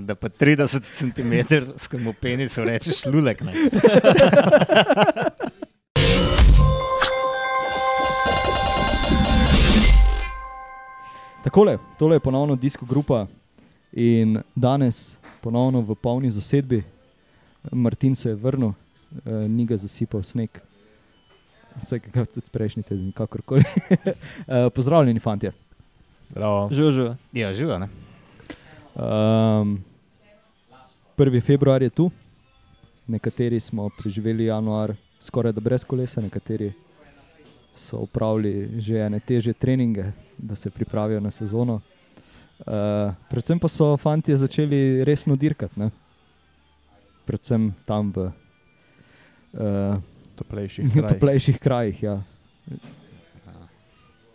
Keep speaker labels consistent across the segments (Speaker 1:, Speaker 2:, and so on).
Speaker 1: Da pa 30 cm skrbmo penis, rečeš lulek. Ne?
Speaker 2: Takole, tole je ponovno disko grupa in danes ponovno v polni zasedbi. Martin se je vrnil, eh, ni ga zasipal sneg. Vse, kar tudi prejšnji teden, kakorkoli. Eh, Pozdravljeni, fanti.
Speaker 3: Bravo.
Speaker 4: Živo, živo.
Speaker 1: Ja, živa.
Speaker 2: Um, 1. februar je tu, nekateri smo preživeli januar skoraj da brez kolesa, nekateri so upravili že ene teže treninge, da se pripravijo na sezono. Uh, predvsem pa so fanti začeli resno dirkati, ne? predvsem tam v uh,
Speaker 3: Toplejših krajih.
Speaker 2: toplejših krajih. Ja.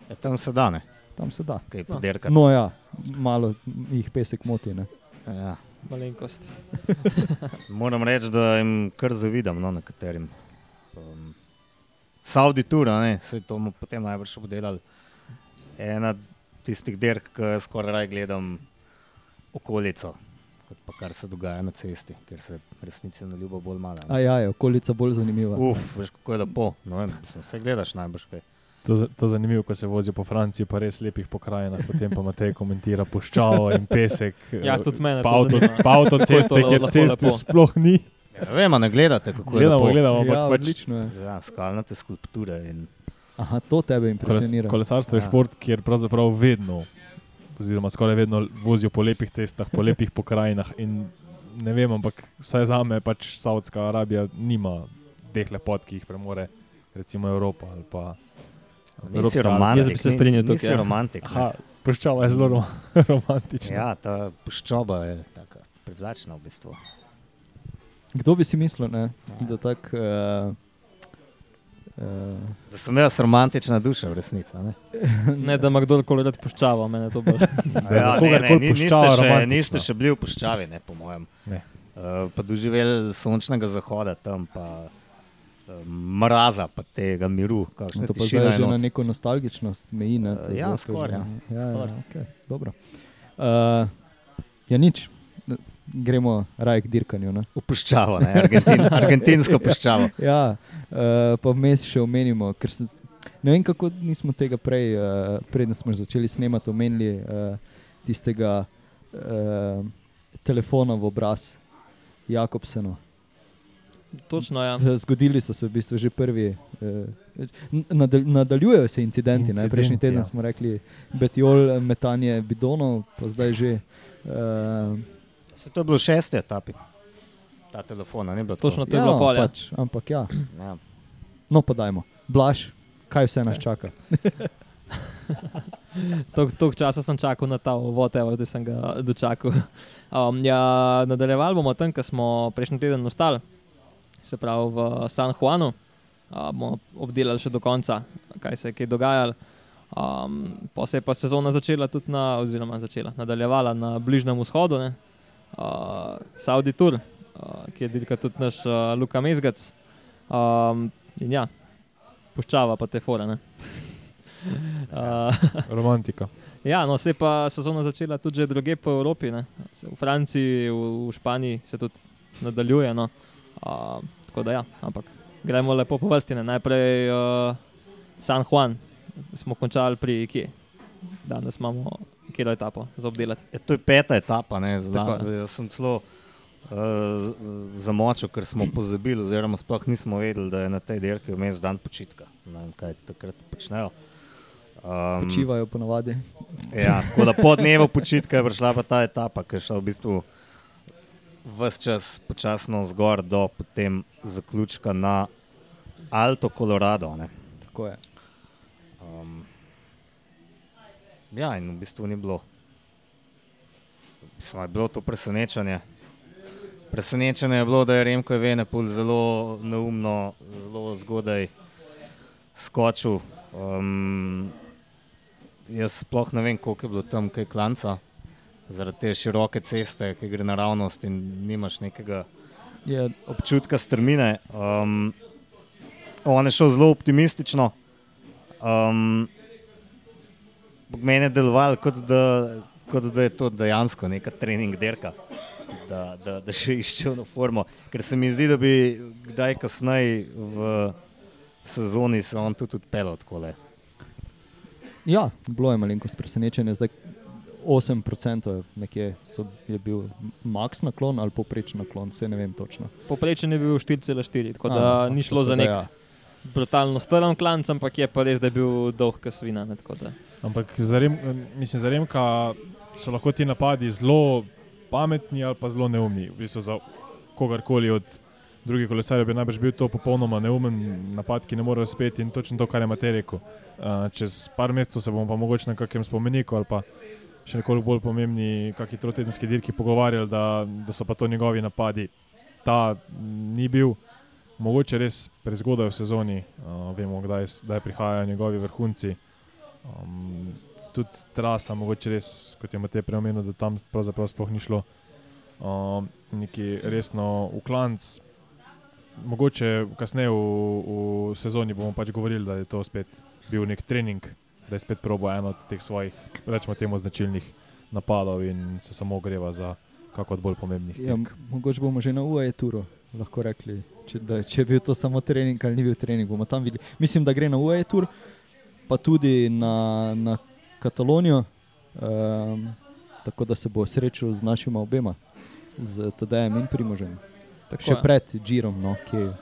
Speaker 1: Ja, tam se da, ne?
Speaker 2: Tam se da.
Speaker 1: kaj
Speaker 4: No.
Speaker 1: poderkati.
Speaker 2: No, ja, malo jih pesek moti. Ne?
Speaker 1: Ja.
Speaker 4: Malenkost.
Speaker 1: Moram reči, da jim kar zavidam, no, nekaterim. Um, Saudi Tour, ne, se to bomo potem najbrž obdelali. Ena tistih dirk, ki skoraj raj gledam okolico, kot pa kar se dogaja na cesti, ker se resnici na ljubo bolj malo.
Speaker 2: A ja, je okolica bolj zanimiva.
Speaker 1: Uf, veš kako je lepo. No, vem, mislim, vse gledaš najbrž kaj.
Speaker 3: To, to je zanimivo, ko se vozijo po Franciji, pa res lepih pokrajinah, potem pa Matej komentira puščavo in pesek.
Speaker 4: Ja, tudi mene
Speaker 3: Pa avtoceste,
Speaker 4: je
Speaker 3: kjer ceste sploh ni.
Speaker 1: Ja, vem, a ne gledate, kako je
Speaker 3: Gledamo,
Speaker 1: lepo.
Speaker 3: gledamo, ampak
Speaker 2: ja,
Speaker 3: pač
Speaker 2: odlično je.
Speaker 1: Ja, skalnate skulpture in
Speaker 2: Aha, to tebe
Speaker 3: koles,
Speaker 2: impresionira.
Speaker 3: kolesarstvo je
Speaker 1: Ja.
Speaker 3: šport, kjer pravzaprav vedno, oziroma skoraj vedno vozijo po lepih cestah, po lepih pokrajinah. In ne vem, ampak vsaj za me pač Saudska Arabija nima teh lepot, ki jih premore recimo Evropa ali pa
Speaker 1: nisi romantik.
Speaker 4: Jaz bi se strinjal
Speaker 1: Nisi
Speaker 4: tukaj, ja.
Speaker 1: romantik. ne.
Speaker 3: Aha, puščava je zelo ro romantična.
Speaker 1: Ja, ta puščoba je tako privlačna v bistvu.
Speaker 2: Kdo bi si mislil, ne,
Speaker 1: Ja.
Speaker 2: da tako. Uh, uh,
Speaker 1: Da sem jaz romantična duša v resnici. Ne?
Speaker 4: Ne, da ima kdorkoli rad puščava, mene to bolj.
Speaker 1: Ja, ne, ne, ni, niste,
Speaker 3: puščava
Speaker 1: še, niste še bili v puščavi, ne, po mojem.
Speaker 3: Ne.
Speaker 1: Uh, pa doživeli sončnega zahoda tam, pa mraza, pa tega miru. kakšna
Speaker 2: to pa zdaj že na
Speaker 1: not.
Speaker 2: neko nostalgičnost meji. Ne,
Speaker 1: Eh,
Speaker 2: to
Speaker 1: ja, skoraj, ja,
Speaker 2: ja, ja,
Speaker 1: skoraj.
Speaker 2: okay, dobro. Uh, ja, nič. Gremo raje k dirkanju. Ne?
Speaker 1: V puščavo, ne, Argentin, argentinsko puščavo.
Speaker 2: Ja, uh, pa vmes še omenimo, ker se, ne vem, kako nismo tega prej, uh, preden smo začeli snemati, omenili uh, tistega uh, telefona v obraz, Jakobseno.
Speaker 4: Točno, ja.
Speaker 2: Zgodili so se v bistvu že prvi. Uh, nadal, nadaljujejo se incidenti. Ne? Prejšnji teden
Speaker 3: ja.
Speaker 2: smo rekli, Betiol, metanje bidonov, pa zdaj že. Uh,
Speaker 1: Se to je bilo šesti etapi, ta telefon, ne bilo?
Speaker 4: Točno to je bilo pol, ja.
Speaker 2: pač, ampak ja,
Speaker 1: Ja.
Speaker 2: no pa dajmo. Blaž, kaj vse nas čaka?
Speaker 4: Toliko časa sem čakal na ta whatever, da sem ga dočakal. Um, ja, nadaljevali bomo tam, kjer smo prejšnji teden ostali, se pravi v San Juanu. Uh, bomo obdelali še do konca, kaj se je kaj dogajalo. Um, pa se je pa sezona začela tudi na, oziroma začela, nadaljevala na Bližnjem vzhodu, ne? uh, Saudi Tour, uh, ki je delka tudi naš uh, Luka Mezgac. Um, in ja, puščava pa te fore. ne. Uh,
Speaker 3: Romantika.
Speaker 4: Ja, no, se je pa sezona začela tudi že druge po Evropi, ne. V Franciji, v, v Španiji se tudi nadaljuje. No. Uh, tako da ja, ampak gremo lepo po vrsti. Ne. Najprej uh, San Juan, smo končali pri Ikea. Danes imamo kjer etapo za obdelati.
Speaker 1: Ja, to je peta etapa, ne, zla, jaz sem celo uh, zamočil, ker smo pozabili, oziroma sploh nismo vedeli, da je na tej dirki vmes dan počitka. Ne vem, kaj takrat počnejo. Um,
Speaker 2: Počivajo ponavadi.
Speaker 1: Ja, tako da po dnevu počitka je prišla pa ta etapa, ki je šla v bistvu vse čas počasno zgor do potem zaključka na Alto Colorado. Ne.
Speaker 2: Tako je.
Speaker 1: Um, ja, in v bistvu ni bilo. Mislim, je bilo to presenečenje. Presenečenje je bilo, da je Remko Venepul zelo neumno, zelo zgodaj skočil. Um, jaz sploh ne vem, koliko je bilo tam kaj klanca, zaradi te široke ceste, ki gre naravnost in nimaš nekega
Speaker 2: Je,
Speaker 1: občutka strmine. Um, on je šel zelo optimistično. Um, Mene je deloval, kot da kot da je to dejansko neka trening derka, da, da, da še iščejo na formo. Ker se mi zdi, da bi kdaj kasneje v sezoni se on tudi odpeljal tako.
Speaker 2: Ja, bilo je malenkost presenečenje. Zdaj 8% je nekje so, je bil maks naklon ali poprečen naklon, se ne vem točno.
Speaker 4: Poprečen je bil 4,4, tako da
Speaker 2: A,
Speaker 4: ni šlo za nek
Speaker 2: ja.
Speaker 4: brutalno strm klanc, ampak je pa res, da je bil dolg kasvina. Ne, tako da.
Speaker 3: Ampak za, Rem, mislim, za Remka so lahko ti napadi zelo pametni ali pa zelo neumni. V bistvu za kogarkoli od drugih kolesarjev bi najbrž bil to popolnoma neumen napad, ki ne more uspeti in točno to, kar je Matej rekel. Uh, čez par mesecev se bomo pa mogoče na kakem spomeniku ali pa še nekoliko bolj pomembni, kakšni trotedenski dirki pogovarjali, da, da so pa to njegovi napadi. Ta ni bil. Mogoče res prezgodaj v sezoni, uh, vemo, kdaj, kdaj prihajajo njegovi vrhunci. Um, tudi trasa, mogoče res, kot je Matej prej omenil, da tam pravzaprav sploh ni šlo um, neki resno v klanc. Mogoče kasneje v, v sezoni bomo pač govorili, da je to spet bil nek trening, da je spet probo eno od teh svojih, rečemo temu, značilnih napadov in se samo greva za kako od bolj pomembnih.
Speaker 2: Ja, mogoče bomo že na UAE turu lahko rekli, če, da, če je bil to samo trening ali ni bil trening. bomo tam videli. Mislim, da gre na UAE tur, pa tudi na, na Katalonijo, um, tako da se bo srečal z našima obema, z TDM in Primožem.
Speaker 4: Tako
Speaker 2: Še
Speaker 4: je.
Speaker 2: pred Girom, no, ki je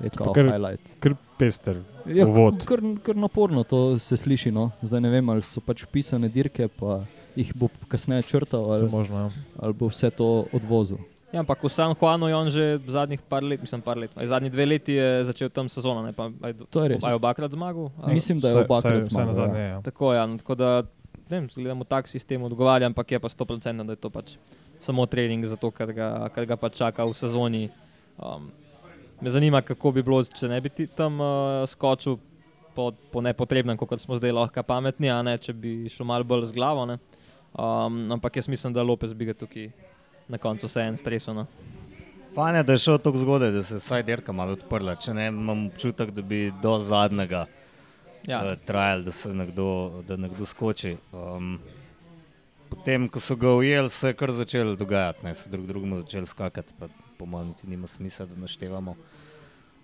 Speaker 3: kar-
Speaker 2: highlight.
Speaker 3: Kar pester.
Speaker 2: Ja,
Speaker 3: uvod.
Speaker 2: kar, kar naporno to se sliši. No. Zdaj ne vem, ali so pač pisane dirke, pa jih bo kasneje črtal,
Speaker 3: To je
Speaker 2: ali,
Speaker 3: možno. Ja.
Speaker 2: ali bo vse to odvozil.
Speaker 4: Ja, ampak v San Juanu je on že zadnjih par let, mislim, par let. Zadnji dve leti je začel tam sezono. Ne, pa, aj,
Speaker 2: To je res.
Speaker 4: aj obakrat zmagal. aj-
Speaker 2: Mislim, da je
Speaker 3: Vsaj-
Speaker 2: obakrat
Speaker 3: vsaj- vsaj
Speaker 2: zmagal,
Speaker 3: nazadnje,
Speaker 2: ja.
Speaker 3: ja.
Speaker 4: Tako, ja, no, tako da ne vem, gledamo tak sistem, odgovarja, ampak je pa 100% da je to pač samo trening, zato ker ga, ker ga pač čaka v sezoni. Um, me zanima, kako bi bilo, če ne bi ti tam uh, skočil po, po nepotrebnem, kot smo zdaj lahko pametni, a ne če bi šel malo bolj z glavo. Ne? Um, ampak jaz mislim, da Lopez bi ga tukaj na koncu vse en stresel. No.
Speaker 1: Fajn je, da je šel tako zgodaj, da se je vsaj dirka malo odprla. Če ne, imam občutek, da bi do zadnjega
Speaker 4: Ja,
Speaker 1: uh, trajal, da se nekdo, da nekdo skoči. Um, potem, ko so ga ujeli, se je kar začelo dogajati, ne, so drug drugemu začeli skakati. Pa, po mojem, niti nima smisla, da naštevamo,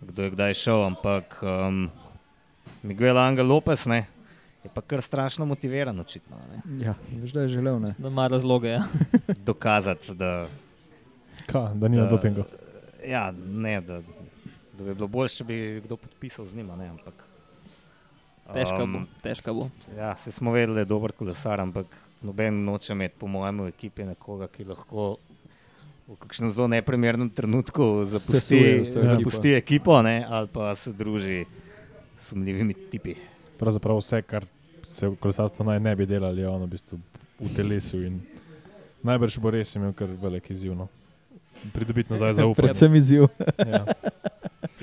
Speaker 1: kdo je kdaj šel. Ampak um, Miguel Angel Lopez ne, je pa kar strašno motiviran, očitno. Ne,
Speaker 2: Ja, veš, da je želel. Ne?
Speaker 4: da ima razloge. Ja.
Speaker 1: dokazati, da,
Speaker 3: Ka, da ni na dopingu.
Speaker 1: ja, ne, da, da bi bilo bolje, če bi kdo podpisal z njima. Ne, ampak,
Speaker 4: Težka
Speaker 1: um,
Speaker 4: bo. Težka bo.
Speaker 1: Ja, se smo vedeli, da je dober kolesar, ampak noben noče imeti, po mojem, v ekipi nekoga, ki lahko v kakšnem zelo neprimernem trenutku zapusti,
Speaker 2: Sesuje
Speaker 1: zapusti ekipo ne, ali pa se druži s sumljivimi tipi.
Speaker 3: Pravzaprav vse, kar se v kolesarstvu naj ne bi delali, je on v bistvu v telesu. in Najbrž bo res imel kar velik izziv. No. Pridobiti nazaj zaupanje.
Speaker 2: Predvsem izziv.
Speaker 3: Ja.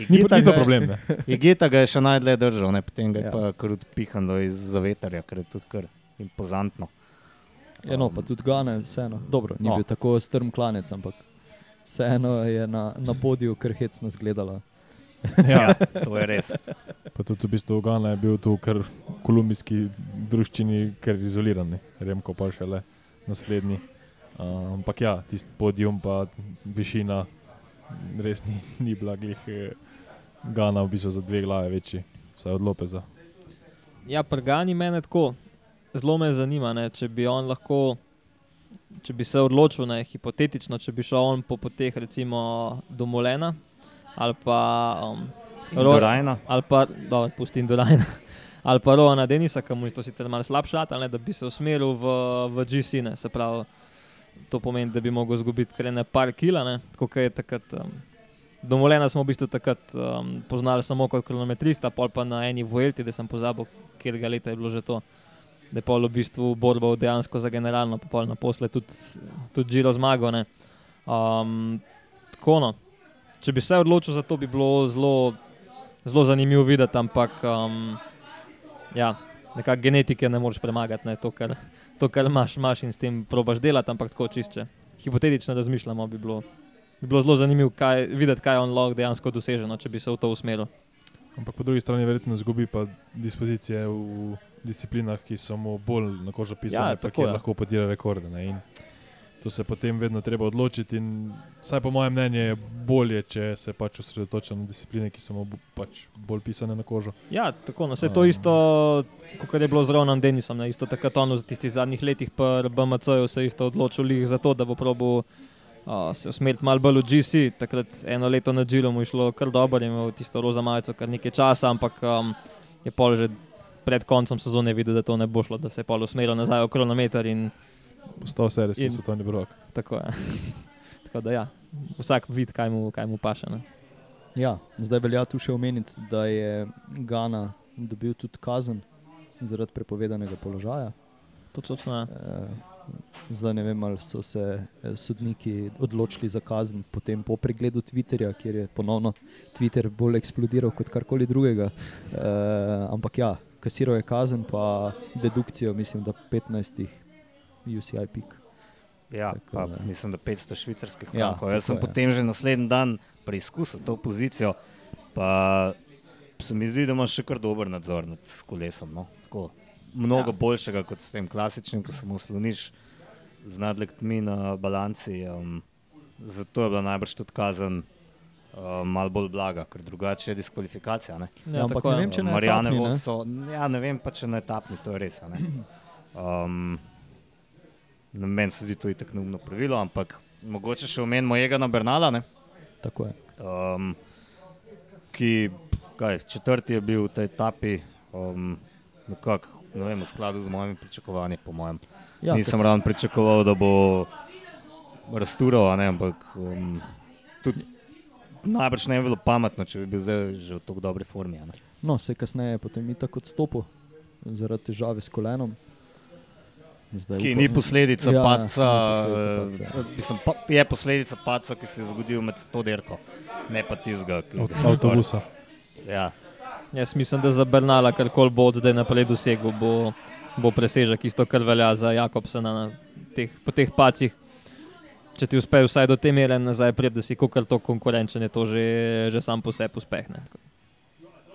Speaker 3: Ni,
Speaker 1: Igita
Speaker 3: ni to problem. Ne.
Speaker 1: Igita ga je še najdlje držal, ne, potem ga je
Speaker 2: Ja.
Speaker 1: pa kar odpihan do iz zavetarja, kar je tudi kar impozantno.
Speaker 2: Ja, no, pa tudi Gane, vseeno. Dobro, ni
Speaker 1: No.
Speaker 2: bil tako strm klanec, ampak vseeno je na, na podiju kar hecno zgledala.
Speaker 3: Ja.
Speaker 1: to je res.
Speaker 3: Pa tudi v bistvu Gana je bil tu kar v kolumbijski druščini, ker izoliran, ne. Remko pa še le naslednji. Uh, ampak ja, tisti podijum, pa višina, res ni, ni bila glih. eh, Gana v bistvu za dve glave večji, vsaj od Lopeza.
Speaker 4: Ja, prgani mene tako. Zelo me zanima, ne, če bi on lahko, če bi se odločil, ne, hipotetično, če bi šel on po poteh, recimo do Molena ali pa um, Ro-
Speaker 1: Rajna.
Speaker 4: ali pa, dobro, pustim do Lajna. Ali pa Rona Denisa, ki mu je to sicer malo slabše, ali da bi se usmeril v, v GC, ne, se pravi, to pomeni, da bi mogel izgubiti kar ne par kila, ne, tako kot je takrat. Um, Domolena smo v bistvu takrat um, poznali samo kot kronometrista, pol pa na eni Vuelti, da sem pozabil, kjer ga leta je bilo že to. Da je pol v bistvu borba dejansko za generalno, pa pol naposled tudi, tudi Giro zmagal. ne. Um, tako no. Če bi se odločil za to, bi bilo zelo, zelo zanimivo videti, ampak um, ja, nekako genetike ne moreš premagati, ne, to, kar, to, kar imaš, imaš in s tem probaš delati, ampak tako čišče. Hipotetično razmišljamo, bi bilo, bi bilo zelo zanimivo kaj, videti, kaj on lahko dejansko doseže, no, če bi se v to usmeril.
Speaker 3: Ampak po drugi strani verjetno izgubi pa dispozicije v disciplinah, ki so mu bolj na kožo pisane,
Speaker 4: Ja,
Speaker 3: pa
Speaker 4: tako
Speaker 3: kjer
Speaker 4: je.
Speaker 3: lahko podira rekorde. Ne? In to se potem vedno treba odločiti. In vsaj po mojem mnenju je bolje, če se pač osredotoča na discipline, ki so mu pač bolj pisane na kožo.
Speaker 4: Ja, tako, no, vse to
Speaker 3: Um.
Speaker 4: isto, kot je bilo z Ronom Denisom, ne, isto takrat on v tistih zadnjih letih BMC-ju se je isto odločil za to, da bo probil uh, se usmeriti malo bolj v GC. Takrat eno leto na Džilu mu je šlo kar dobro, je imel tisto roza majico kar nekaj časa, ampak um, je pol že pred koncem sezone videl, da to ne bo šlo, da se je pol usmeril nazaj v kronometer in
Speaker 3: Postal serijski
Speaker 4: In-
Speaker 3: svetovni prvak.
Speaker 4: tako je. tako da ja, vsak vid, kaj mu, kaj mu paše. Ne.
Speaker 2: Ja, zdaj velja tu še omeniti, da je Gana dobil tudi kazen zaradi prepovedanega položaja.
Speaker 4: To točno je.
Speaker 2: Zdaj ne vem, ali so se eh, sodniki odločili za kazen, potem po pregledu Twitterja, kjer je ponovno Twitter bolj eksplodiral kot karkoli drugega. E, ampak ja, kasiral je kazen, pa dedukcijo, mislim, da 15 UCI pik.
Speaker 1: Ja,
Speaker 2: Tako
Speaker 1: pa,
Speaker 2: da.
Speaker 1: mislim, da 500 švicarskih
Speaker 2: Ja,
Speaker 1: frankov. Jaz
Speaker 2: tako
Speaker 1: sem
Speaker 2: je.
Speaker 1: potem že naslednji dan preizkusil to pozicijo, pa se mi zdi, da imaš še kar dober nadzor nad kolesom. No? Tako, mnogo
Speaker 4: Ja.
Speaker 1: ja. boljšega kot s tem klasičnim, ko se mu sloniš z nadlektmi na balanci. Um, zato je bila najbrž tudi kazen uh, malo bolj blaga, ker drugače je diskvalifikacija. Ne?
Speaker 2: Ja, ampak
Speaker 4: tako
Speaker 2: ne vem, če ne
Speaker 1: Marijane
Speaker 2: etapni, ne?
Speaker 1: So, ja, ne vem pa, če na etapni, to je res. a ne. Um, no, meni se zdi to itak neumno pravilo, ampak mogoče še omenim mojega na Bernala, ne,
Speaker 2: Tako je.
Speaker 1: um, ki kaj, četrti je bil v tej etapi, um, nekako, ne vem, v skladu z mojimi pričakovanji, po mojem.
Speaker 2: Ja,
Speaker 1: Nisem ravno pričakoval, da bo raztural, a ne, ampak um, tudi najbrž ne bi bilo pametno, če bi bil zdaj že v tako dobri formi. a ne.
Speaker 2: No, se kasneje potem je tako odstopil zaradi težave s kolenom. Zdaj
Speaker 1: Ki
Speaker 2: upam-
Speaker 1: ni posledica
Speaker 2: Ja,
Speaker 1: ja, padca,
Speaker 2: ni posledica
Speaker 1: eh, mislim, pa, je posledica padca, ki se je zgodil med to dirko, ne pa tizga.
Speaker 3: Od avtobusa.
Speaker 1: Ja,
Speaker 4: Jaz mislim, da za Bernala, kar koli bo od zdaj naprej dosegel, bo, bo presežek isto, kar velja za Jakobsena na teh, po teh pacih. Če ti uspe vsaj do te mere nazaj, pred, da si kar to konkurenčen, je to že, že sam po sebi uspeh. Ne? Tako.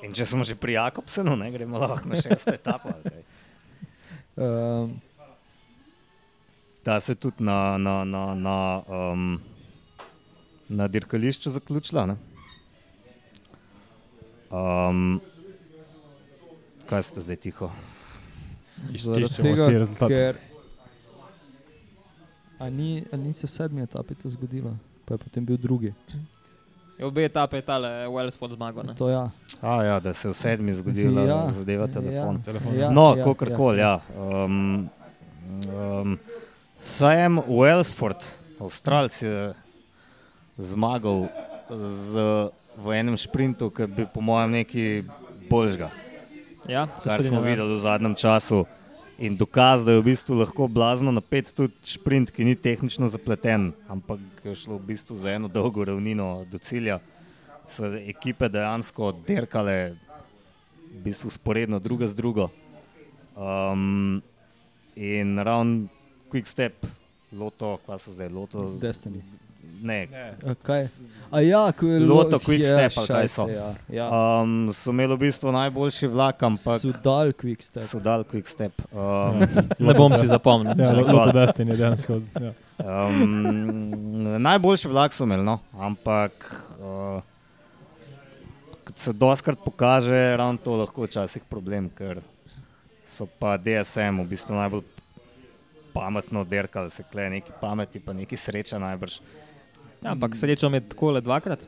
Speaker 1: in če smo že pri Jakobsenu, ne gremo lahko na šesto etapo. ali kaj.
Speaker 2: Um,
Speaker 1: Ta se je tudi na, na, na, na, um, na dirkališču zaključila. Ne? Um, kaj ste zdaj tiho?
Speaker 2: zaradi tega, ker a ni, a ni se v sedmi etapi to zgodilo, pa je potem bil drugi.
Speaker 4: Je Obe etape je tale Wellsford zmagal. ne.
Speaker 2: To ja.
Speaker 1: A, ja, da se je v sedmi zgodila
Speaker 2: Ja,
Speaker 1: ja, zadeva telefon.
Speaker 3: Telefon.
Speaker 2: Ja,
Speaker 1: no,
Speaker 2: ja,
Speaker 1: kakorkoli. Ja. Um, um, Sam Wellsford, Avstralc, je zmagal z, v enem sprintu, ki bi po mojem nekaj boljšega,
Speaker 4: Ja, se
Speaker 1: kar smo
Speaker 4: ja.
Speaker 1: videli v zadnjem času. In dokaz, da je v bistvu lahko blazno napet tudi sprint, ki ni tehnično zapleten, ampak je šlo v bistvu za eno dolgo ravnino do cilja. So ekipe dejansko derkale v bistvu sporedno, druga z drugo. Um, in ravno quick step, loto, kaj so zdaj, loto.
Speaker 2: Destiny.
Speaker 1: Ne,
Speaker 2: kaj? A ja, ko je
Speaker 1: Loto
Speaker 2: lo-
Speaker 1: Quick
Speaker 2: ja,
Speaker 1: Step, ali kaj so.
Speaker 2: Ja, ja.
Speaker 1: um, so imeli v bistvu najboljši vlak, ampak
Speaker 2: So dal quick step.
Speaker 1: so dal quick step. Um,
Speaker 4: Ne bom si zapomnil.
Speaker 3: Ja,
Speaker 1: Že
Speaker 3: Loto
Speaker 1: hvala.
Speaker 3: Destiny je dejansko. Ja.
Speaker 1: Um, najboljši vlak so imeli, no? ampak uh, se doskrat pokaže, ravno to lahko včasih problem, ker so pa DSM v bistvu najbolj pametno derkali, se kle neki pameti, pa neki sreča najbrž.
Speaker 4: Ja, ampak srečo je tako le dvakrat.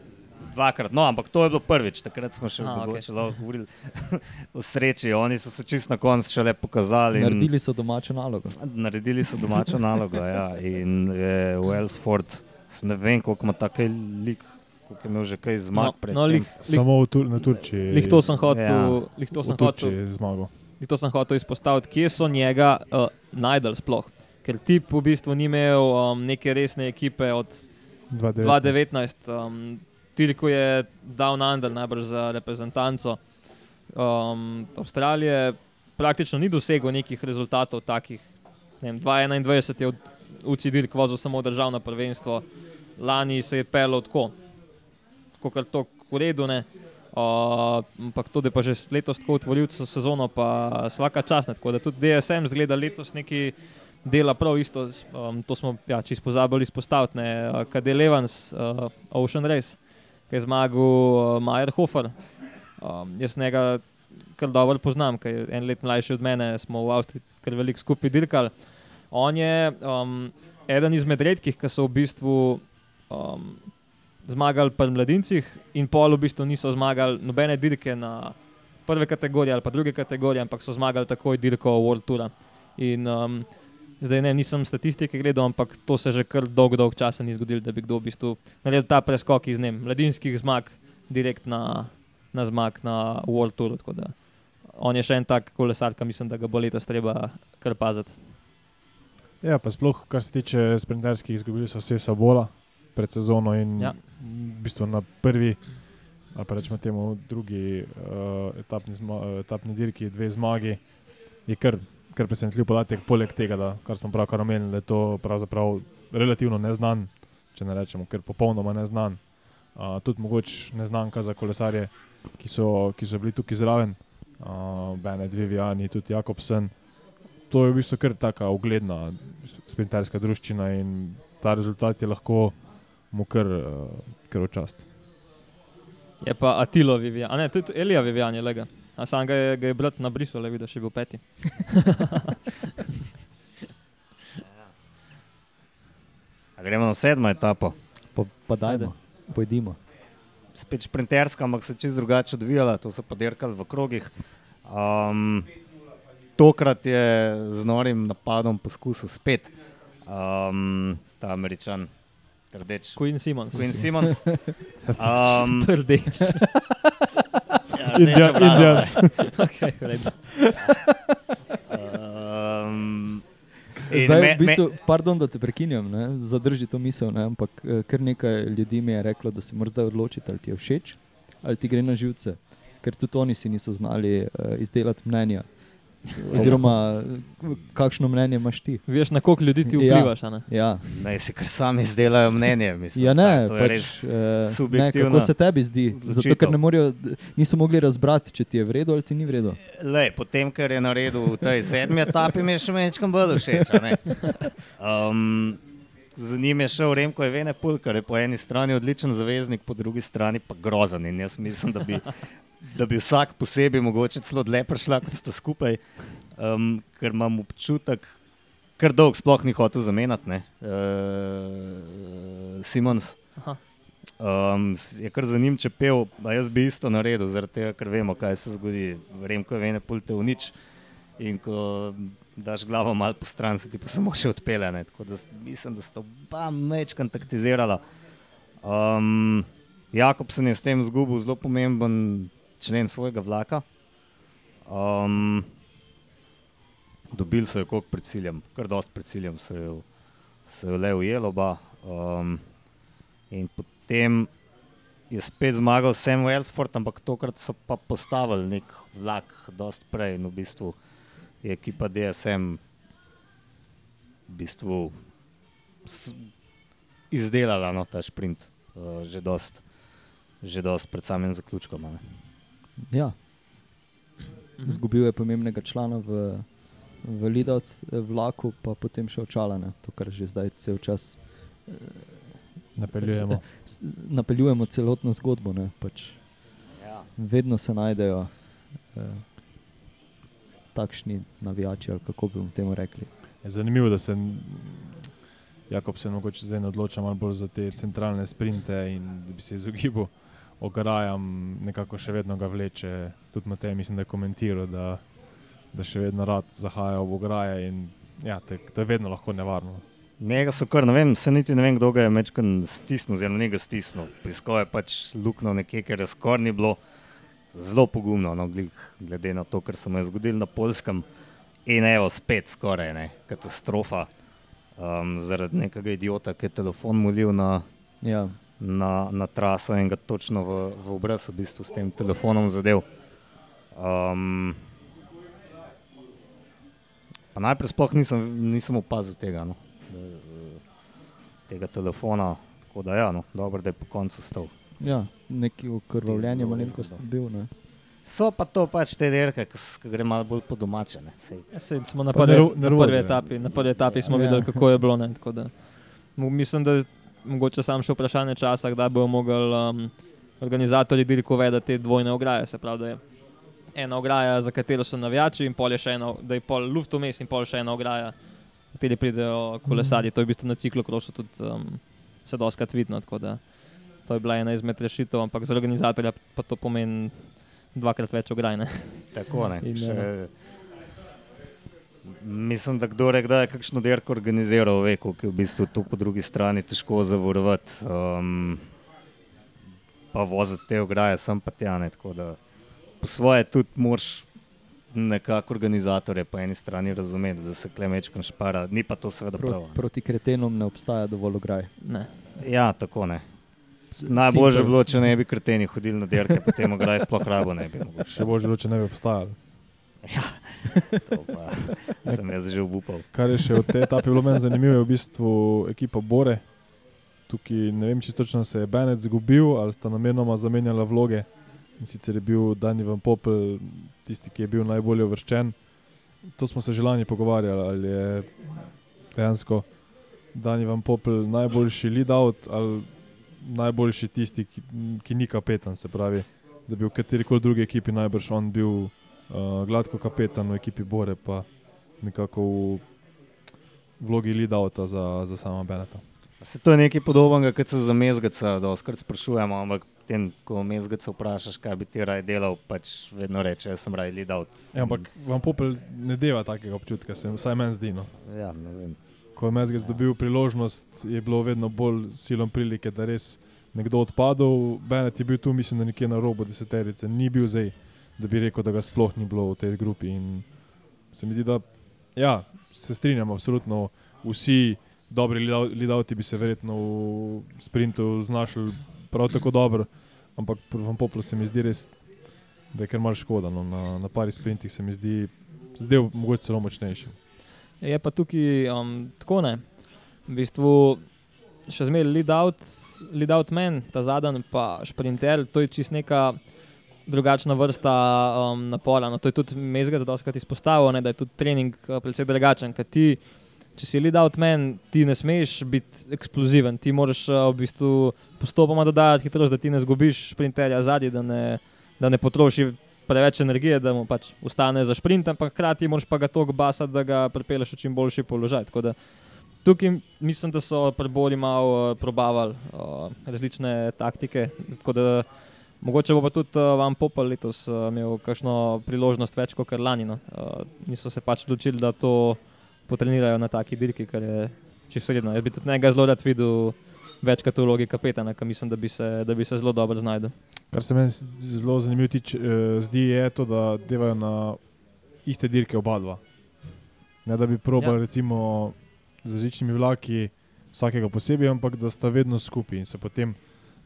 Speaker 1: Dvakrat, no, ampak to je bilo prvič, takrat smo še
Speaker 4: A,
Speaker 1: mogoče lahko govorili o sreči. Oni so se čist na koncu šele pokazali. in-
Speaker 2: Naredili so domačo nalogo.
Speaker 1: Naredili so domačo nalogo. Ja. In je Wellsford, s- ne vem, koliko ima ta lik, koliko je imel že kaj zmag.
Speaker 4: No,
Speaker 1: pred
Speaker 4: no, lih, lih,
Speaker 3: Samo v Tur na Turčiji.
Speaker 4: lih to sem hotel,
Speaker 1: Ja.
Speaker 4: lih to sem hotel,
Speaker 3: zmagal.
Speaker 4: lih to sem hotel izpostaviti, kje so njega uh, najdel sploh. Ker tip v bistvu ni imel um, neke resne ekipe od 2019. Um, Tilko je down under, najbrž za reprezentanco um, Avstralije. Praktično ni dosegel nekih rezultatov takih. Ne vem, 2021 je od UCD kvozil samo državno prvenstvo, lani se je pelil tako, kot kar to v redu. Ne. Uh, ampak je pa že letos tako otvoril sezono, pa vsaka čas. Ne, tako da tudi DSM zgleda letos neki dela prav isto. Um, to smo ja, čisto pozabili izpostaviti. Uh, Kadel Evans, uh, Ocean Race, ki je zmagal uh, Majerhofer. Um, jaz njega kar dobro poznam, ker je en let mlajši od mene, smo v Avstriji kar veliko skupaj dirkali. On je um, eden izmed redkih, ki so v bistvu um, zmagali pri mladincih, in pol v bistvu niso zmagali nobene dirke na prve kategorije ali pa druge kategorije, ampak so zmagali takoj dirko World Tour. In um, zdaj ne, nisem statistike gledal, ampak to se že kar dolgo, dolgo časa ni zgodilo, da bi kdo v bistvu naredil ta preskok iz ne, mladinskih zmag direkt na, na zmag na World Tour. On je še en tak kolesar, ki mislim, da ga bo letos treba kar paziti.
Speaker 3: Ja, pa sploh, kar se tiče sprinterskih, izgubili so vse sabola pred sezono in
Speaker 4: Ja.
Speaker 3: v bistvu na prvi, ali pa rečemo temu drugi uh, etapni, zma, etapni dirki, dve zmagi, je kar, kar presenetljiv podatek. Poleg tega, da, kar smo pravkar omenili, da je to pravzaprav relativno neznan, če ne rečemo, ker popolnoma neznan. Uh, tudi mogoče neznanka za kolesarje, ki so, ki so bili tukaj zraven, uh, Bene, dve Vijani, tudi Jakobsen. To je v bistvu kar tako ugledna sprinterska družščina in ta rezultat je lahko mu kar, uh, kar v čast.
Speaker 4: Je pa Atilo Vivian, a ne, tudi Elija Vivian je lega. A sam ga je, ga je brat na brisu, le videl, še bil peti.
Speaker 1: A gremo na sedmo etapo.
Speaker 2: Pa, pa dajmo, pojdimo.
Speaker 1: Spet šprinterska, ampak se čez drugače odvijala, to so podirkali v krogih. Um, tokrat je z norim napadom poskusil spet um, ta američan, rdeč.
Speaker 4: Queen Simons.
Speaker 1: Queen Simons. Um,
Speaker 4: Trdeč.
Speaker 1: ja, brada,
Speaker 3: Indians.
Speaker 4: okay.
Speaker 1: Um, in
Speaker 2: Zdaj,
Speaker 1: me-
Speaker 2: v bistvu, pardon, da te prekinjam, ne, zadrži to misel, ne, ampak eh, kar nekaj ljudi mi je reklo, da se moraš zdaj odločiti, ali ti je všeč ali ti gre na živce, ker tudi oni si niso znali uh, izdelati mnenja. Oziroma, eh, kakšno mnenje imaš ti?
Speaker 4: Veš, na koliko ljudi ti
Speaker 2: Ja.
Speaker 4: vplivaš. a ne?
Speaker 2: Ja,
Speaker 1: Naj si kar sami izdelajo mnenje. Mislim,
Speaker 2: ja ne,
Speaker 1: je
Speaker 2: pač, uh, ne, kako se tebi zdi? Zato,
Speaker 1: odločitev.
Speaker 2: ker ne morejo, niso mogli razbrati, če ti je v redu ali ti ni v redu.
Speaker 1: Lej, potem, ker je naredil v tej sedmi etapi, mi je še mečkam bolj všeč. a ne. Um, Z njim je šel Remko Evene Pul, kar je po eni strani odličen zaveznik, po drugi strani pa grozen. In jaz mislim, da bi, da bi vsak posebej mogoče celo dlje prišla, kot sta skupaj, um, ker imam občutek, ker dolg sploh ni hotel zamenjati, ne, uh, Simons.
Speaker 4: Aha.
Speaker 1: Um, je kar za njim čepel, a jaz bi isto naredil, zaradi tega, ker vemo, kaj se zgodi. Remko je vene pulte v nič in ko daš glavo malo po stran, se ti pa samo še odpele. Ne? Tako da mislim, da sta oba meč kontaktizirala. Um, Jakobsen je s tem izgubil zelo pomemben člen svojega vlaka. Um, dobili so jo kot pred ciljem, kar dosti pred ciljem se je, se je le ujelo. Um, in potem je spet zmagal Sam Wellsford, ampak tokrat so pa postavili nek vlak, dosti prej. In v bistvu je ekipa DSM v bistvu izdelala no, ta sprint uh, že dosti. Že dosti pred samim zaključkom. a ne.
Speaker 2: Ja. Zgubil je pomembnega člana v, v Lidot vlaku, pa potem še očalane, to kar že zdaj cel čas
Speaker 3: Napeljujemo.
Speaker 2: s- napeljujemo celotno zgodbo. Ne, pač
Speaker 1: Ja.
Speaker 2: vedno se najdejo eh, takšni navijači, ali kako bi temu rekli.
Speaker 3: Je zanimivo, da se Jakob se mogoče zdaj ne odloča malo bolj za te centralne sprinte in da bi se izogibal ograjam, nekako še vedno ga vleče. Tudi Matej, mislim, da je komentiral, da, da še vedno rad zahaja ob ograje in ja, te, to je vedno lahko nevarno.
Speaker 1: Njega so kar, ne vem, se niti ne vem, kdo ga je večkrat stisnil, oziroma njega stisnil. Poiskal je pač luknjo nekje, ker je skoraj ni bilo zelo pogumno, no, glede na to, kar se mu je zgodilo na Polskem. In evo, spet skoraj ne, katastrofa. Um, zaradi nekega idiota, ki je telefon molil na,
Speaker 2: Ja,
Speaker 1: na, na traso in ga točno v, v obraz v bistvu s tem telefonom zadev. Um, pa najprej sploh nisem, nisem opazil tega, no, da, tega telefona, tako da ja, no, dobro, da je po koncu stal.
Speaker 2: Ja, neki okrvavljenje,
Speaker 1: Tisto
Speaker 2: malenkost bil. Ne.
Speaker 1: So pa to pač te dirke, ki gre malo bolj po domače. ne, saj
Speaker 4: Ja, sej, smo na prvi, na prvi etapi, na prvi etapi smo
Speaker 2: Ja.
Speaker 4: videli, kako je bilo. Ne, tako da, mislim, da mogoče samo še vprašanje časa, kdaj bodo mogli um, organizatorji dirko vedeti te dvojne ograje. Se pravi, da je ena ograja, za katero so navijači, in pol je še ena, da je pol luft vmes in pol še ena ograja, v kateri pridejo kolesarji. To je v bistvu na ciklokrosu tudi um, se doskrat vidno. To je bila ena izmed rešitev, ampak za organizatorja pa to pomeni dvakrat več ograj. Ne?
Speaker 1: Tako ne.
Speaker 4: In,
Speaker 1: Še, mislim, da kdo je kdaj kakšno dirko organiziral, ve, kako je v bistvu tu po drugi strani težko zavarovati. Um, pa voziti te ograje, sem pa tja. Ne, tako da po svoje tudi moraš nekako organizatorje po eni strani razumeti, da se klemečko špara, ni pa to seveda
Speaker 2: Pro,
Speaker 1: prav. ne.
Speaker 2: proti kretenom ne obstaja dovolj ograj.
Speaker 4: Ne.
Speaker 1: Ja, tako ne. Najbolje bi bilo, če ne bi kreteni hodili na dirke, potem ograje sploh rabo ne bi. mogoče.
Speaker 3: Še bolj želo, če ne bi obstajali.
Speaker 1: To pa sem jaz že obupal.
Speaker 3: Kar je še od te etape bilo meni zanimivo, je v bistvu ekipa Bore. Tukaj ne vem, če točno se je Benet zgubil ali sta namenoma zamenjala vloge. In sicer je bil Dani Van Popel tisti, ki je bil najbolje uvrščen. To smo se že lani pogovarjali, ali je dejansko Dani Van Popel najboljši lead-out ali najboljši tisti, ki, ki ni kapetan. Se pravi, da bi v kateri koli drugi ekipi najbrž on bil uh, gladko kapetan v ekipi Bore, pa nekako v vlogi lead-outa za, za sama Beneta.
Speaker 1: Se to je nekaj podobnega, kot se za mezgaca doskrat sprašujemo, ampak tem, ko mezgaca vprašaš, kaj bi ti raj delal, pač vedno reče, jaz sem raj lead out.
Speaker 3: Ja, ampak vam Popel ne deva takega občutka, se vsaj meni zdi. No.
Speaker 1: Ja, ne vem.
Speaker 3: Ko je Mezgec dobil priložnost, je bilo vedno bolj silom prilike, da res nekdo odpadel. Benet je bil tu, mislim, da nekje na robu deseterice, ni bil zdaj, da bi rekel, da ga sploh ni bilo v tej grupi. In se mi zdi, da ja, se strinjamo, absolutno vsi dobri lidavti bi se verjetno v sprintu znašli prav tako dobro, ampak pri Van Poplu se mi zdi res, da je kar mal škoda. No. Na, na pari sprintih se mi zdi, zdaj mogoče celo močnejši.
Speaker 4: Je pa tukaj um, tako ne. V bistvu še zmeraj lead out, lead out men, ta zadnji pa sprinter, to je čist neka drugačna vrsta um, napora. No, to je tudi Mezga za doskrat izpostavil, ne, da je tudi trening uh, precej drugačen. Ti, če si lead out men, ti ne smeš biti eksploziven, ti moraš uh, v bistvu postopoma dodajati hitrost, da ti ne zgubiš sprinterja zadnji, da ne, da ne potroši preveč energije, da mu pač ustane za sprint, ampak hkrati moraš pa ga toliko basati, da ga pripelješ v čim boljši položaj. Tako da Tukaj mislim, da so prebori malo uh, probavali uh, različne taktike. Tako da mogoče bo pa tudi uh, Van Popel letos uh, imel kakšno priložnost več kot lani. No. Uh, niso se pač odločili, da to potrenirajo na taki dirki, kar je čisto vredno. Jaz bi tudi njega zelo rad videl večkrat v vlogi kapetana, ker mislim, da bi se, da bi se zelo dobro znašel.
Speaker 3: Kar se meni zelo zanimivo tič, eh, zdi, je to, da devajo na iste dirke oba dva. Ne da bi probali, ja. recimo, z različnimi vlaki vsakega posebej, ampak da sta vedno skupaj in se potem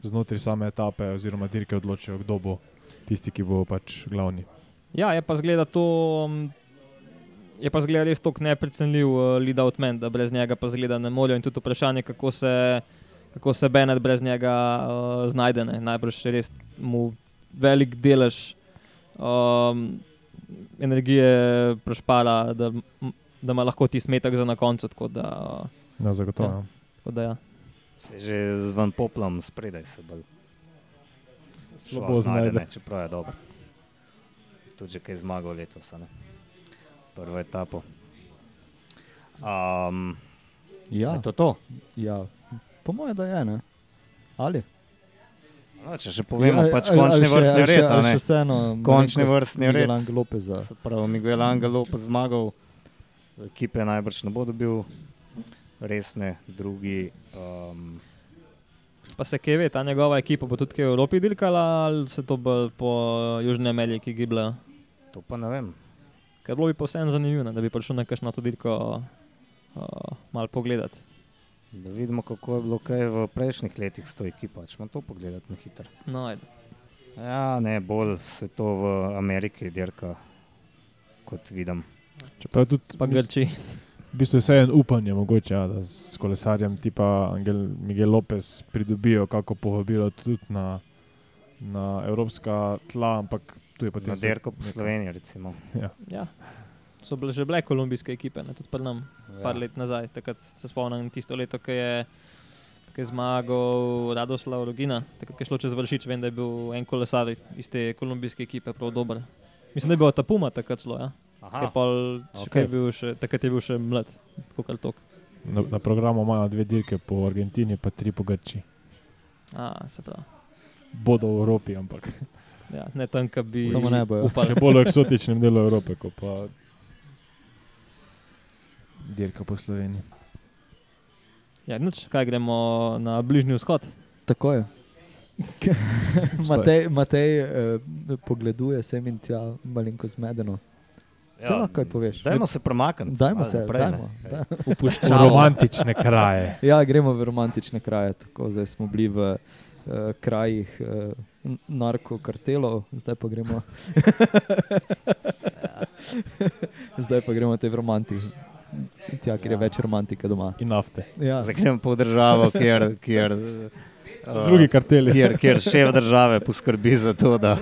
Speaker 3: znotraj same etape oziroma dirke odločijo, kdo bo tisti, ki bo pač glavni.
Speaker 4: Ja, je pa zgleda to. um, Je pa zgleda res tako neprecenljiv uh, lead out man, da brez njega pa zgleda ne morejo. In tudi vprašanje, kako se, kako se Benet brez njega uh, znajde. Ne. Najbrž je res mu velik delež um, energije prešpala, da, da ima lahko ti smetek za na koncu. Da, uh,
Speaker 3: Ja, zagotovo.
Speaker 4: Ja.
Speaker 3: Ja.
Speaker 4: tako da ja.
Speaker 1: Se že z van poplom spredaj se bolj
Speaker 3: Slabo
Speaker 1: znajde, čeprav je dobro. Tudi že kaj zmagal letos, ne? prvo etapo. Um,
Speaker 2: Ja,
Speaker 1: je to to?
Speaker 2: ja. po mojem, da je ne. Ali?
Speaker 1: No, če še povemo,
Speaker 2: Ali-
Speaker 1: pač
Speaker 2: ali-
Speaker 1: končni
Speaker 2: še-
Speaker 1: vrstni
Speaker 2: še-
Speaker 1: red. ne?
Speaker 2: še Vseeno,
Speaker 1: Končni vrstni red.
Speaker 2: Miguel Angel Lopeza.
Speaker 1: Se pravi, Miguel Angel Lopez zmagal, ekipe najbrž ne bo dobil, resne, drugi. Um,
Speaker 4: Pa se kje ve, ta njegova ekipa bo tudi v Evropi dirkala ali se to bolj po Južni Ameriki gibla.
Speaker 1: to pa ne vem.
Speaker 4: Ker bilo bi posebno zanimivo, ne, da bi prišel na kakšno to dirko uh, malo pogledati.
Speaker 1: Da vidimo, kako je bilo kaj v prejšnjih letih s to ekipo. Če to pogledati na hitro.
Speaker 4: No, ajde.
Speaker 1: Ja, ne, bolj se to v Ameriki dirka, kot vidim.
Speaker 3: Čeprav tudi
Speaker 4: pa Grči.
Speaker 3: V bistvu vse en upanje, mogoče, ja, da s kolesarjem tipa Angel, Miguel Lopez pridobijo kako povabilo tudi na, na evropska tla, ampak tu je potem
Speaker 1: Na derko po Sloveniji, recimo.
Speaker 3: Ja.
Speaker 4: Ja. So bile že bile kolumbijske ekipe, ne, tudi pri nam,
Speaker 1: Ja.
Speaker 4: par let nazaj. Takrat se spomnim tisto leto, ki je, ki je zmagal Radoslav Rogina, takrat ko je šlo čez vršič, vem, da je bil en kolesar iz te kolumbijske ekipe prav dober. Mislim, da je bil Tapuma takrat celo, ja.
Speaker 1: Aha,
Speaker 4: pol, okay. je bil še, takrat je bil še mlad, kot tok.
Speaker 3: Na, na programu imajo dve dirke po Argentini, pa tri po Grči.
Speaker 4: A, se pravi.
Speaker 3: Bodo v Evropi, ampak
Speaker 4: Ja, ne tam, ki bi
Speaker 2: Samo ne bojo.
Speaker 4: upali.
Speaker 3: še bolj v eksotičnem delu Evrope, kot pa dirka po Sloveniji.
Speaker 4: Ja, nič, kaj gremo na bližnji vzhod.
Speaker 2: Tako je. Matej, Matej eh, pogleduje sem in tja malenko zmedeno. Se lahko kaj poveš?
Speaker 1: Dajmo se premakniti.
Speaker 2: Dajmo se,
Speaker 1: naprej, ne?
Speaker 2: dajmo. Da.
Speaker 3: V
Speaker 4: Upuščamo.
Speaker 3: romantične kraje.
Speaker 2: Ja, gremo v romantične kraje. Tako, zdaj smo bili v uh, krajih uh, narkokartelov, zdaj pa gremo. zdaj pa gremo te v romantiki. Tja, kjer je
Speaker 1: Ja.
Speaker 2: več romantike doma.
Speaker 3: In nafte.
Speaker 2: Ja.
Speaker 1: Zdaj gremo po državo, kjer, kjer, uh,
Speaker 3: drugi karteli.
Speaker 1: kjer, kjer šef države poskrbi za to, da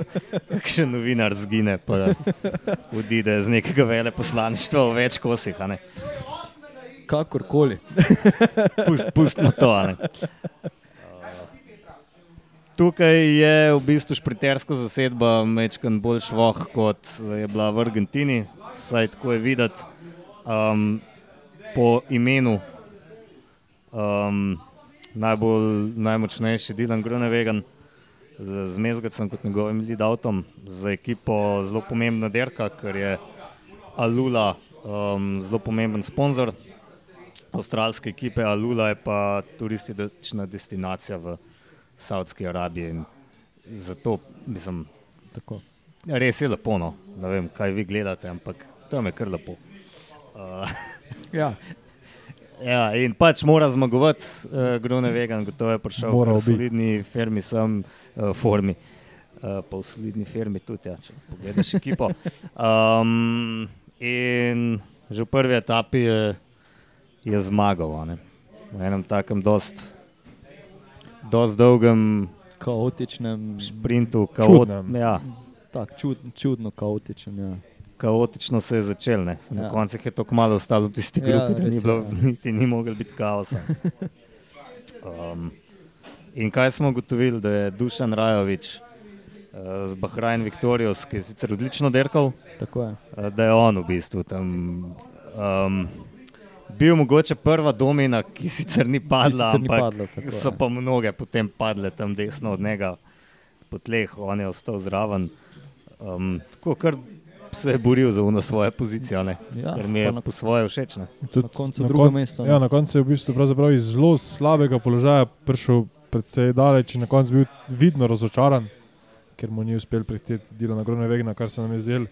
Speaker 1: kakšen novinar zgine, pa odide z nekega veleposlaništva v več kosih. a ne.
Speaker 2: Kakorkoli.
Speaker 1: Pust, pustimo to. a ne. Tukaj je v bistvu špriterska zasedba mečkan bolj švoh, kot je bila v Argentini, vsaj tako je videti. Um, po imenu um, najbolj, najmočnejši Dylan Grunewagen z, z Mezgacem kot njegovim lead avtom, za ekipo zelo pomembna derka, ker je Alula um, zelo pomemben sponzor avstralske ekipe, Alula je pa turistična destinacija v Saudski Arabiji. in Zato mislim,
Speaker 2: Tako.
Speaker 1: res je lepo. No. Ne vem, kaj vi gledate, ampak tam je kar lepo. Uh,
Speaker 2: Ja.
Speaker 1: Ja, in pač mora zmagovati, uh, Grone Vegan, gotovo je prišel
Speaker 3: Moral
Speaker 1: v solidni firmi, sem uh, formi. Uh, pa v solidni firmi tudi, ja, če pogledaš ekipo. Um, in že v prvi etapi je, je zmagal. a ne. V enem takem dost, dost dolgem
Speaker 2: Kaotičnem.
Speaker 1: sprintu,
Speaker 3: Čudnem.
Speaker 1: kaot, ja,
Speaker 2: Tak, čud, čudno kaotičen. Ja.
Speaker 1: Kaotično se je začel. Ne. Na
Speaker 2: Ja.
Speaker 1: ja. koncu je tako malo ostalo v tisti
Speaker 2: Ja,
Speaker 1: grupi, da
Speaker 2: res
Speaker 1: ni, bilo,
Speaker 2: ja.
Speaker 1: niti ni mogel biti kaosa. Um, in kaj smo ugotovili, da je Dušan Rajovič uh, z Bahrajn Viktorijos, ki je sicer odlično derkal,
Speaker 2: je.
Speaker 1: uh, da je on v bistvu tam. Um, Bil mogoče prva domina, ki sicer ni padla,
Speaker 2: sicer ni padla, tako
Speaker 1: so pa mnoge potem padle tam desno od njega po tleh, on je ostal zraven. Um, tako kar se je boril za uno svojo pozicijo, ne?
Speaker 2: Ja,
Speaker 1: ker mi je
Speaker 2: na-
Speaker 1: po svoje všeč. Ne?
Speaker 3: Tudi
Speaker 2: Na koncu
Speaker 3: na
Speaker 2: drugo
Speaker 3: kon-
Speaker 2: mesto.
Speaker 3: Ja, na koncu je v bistvu iz zelo slabega položaja prišel precej daleč in na koncu bil vidno razočaran, ker mu ni uspel prihiteti delo na Grone Vegna, kar se nam je zdelo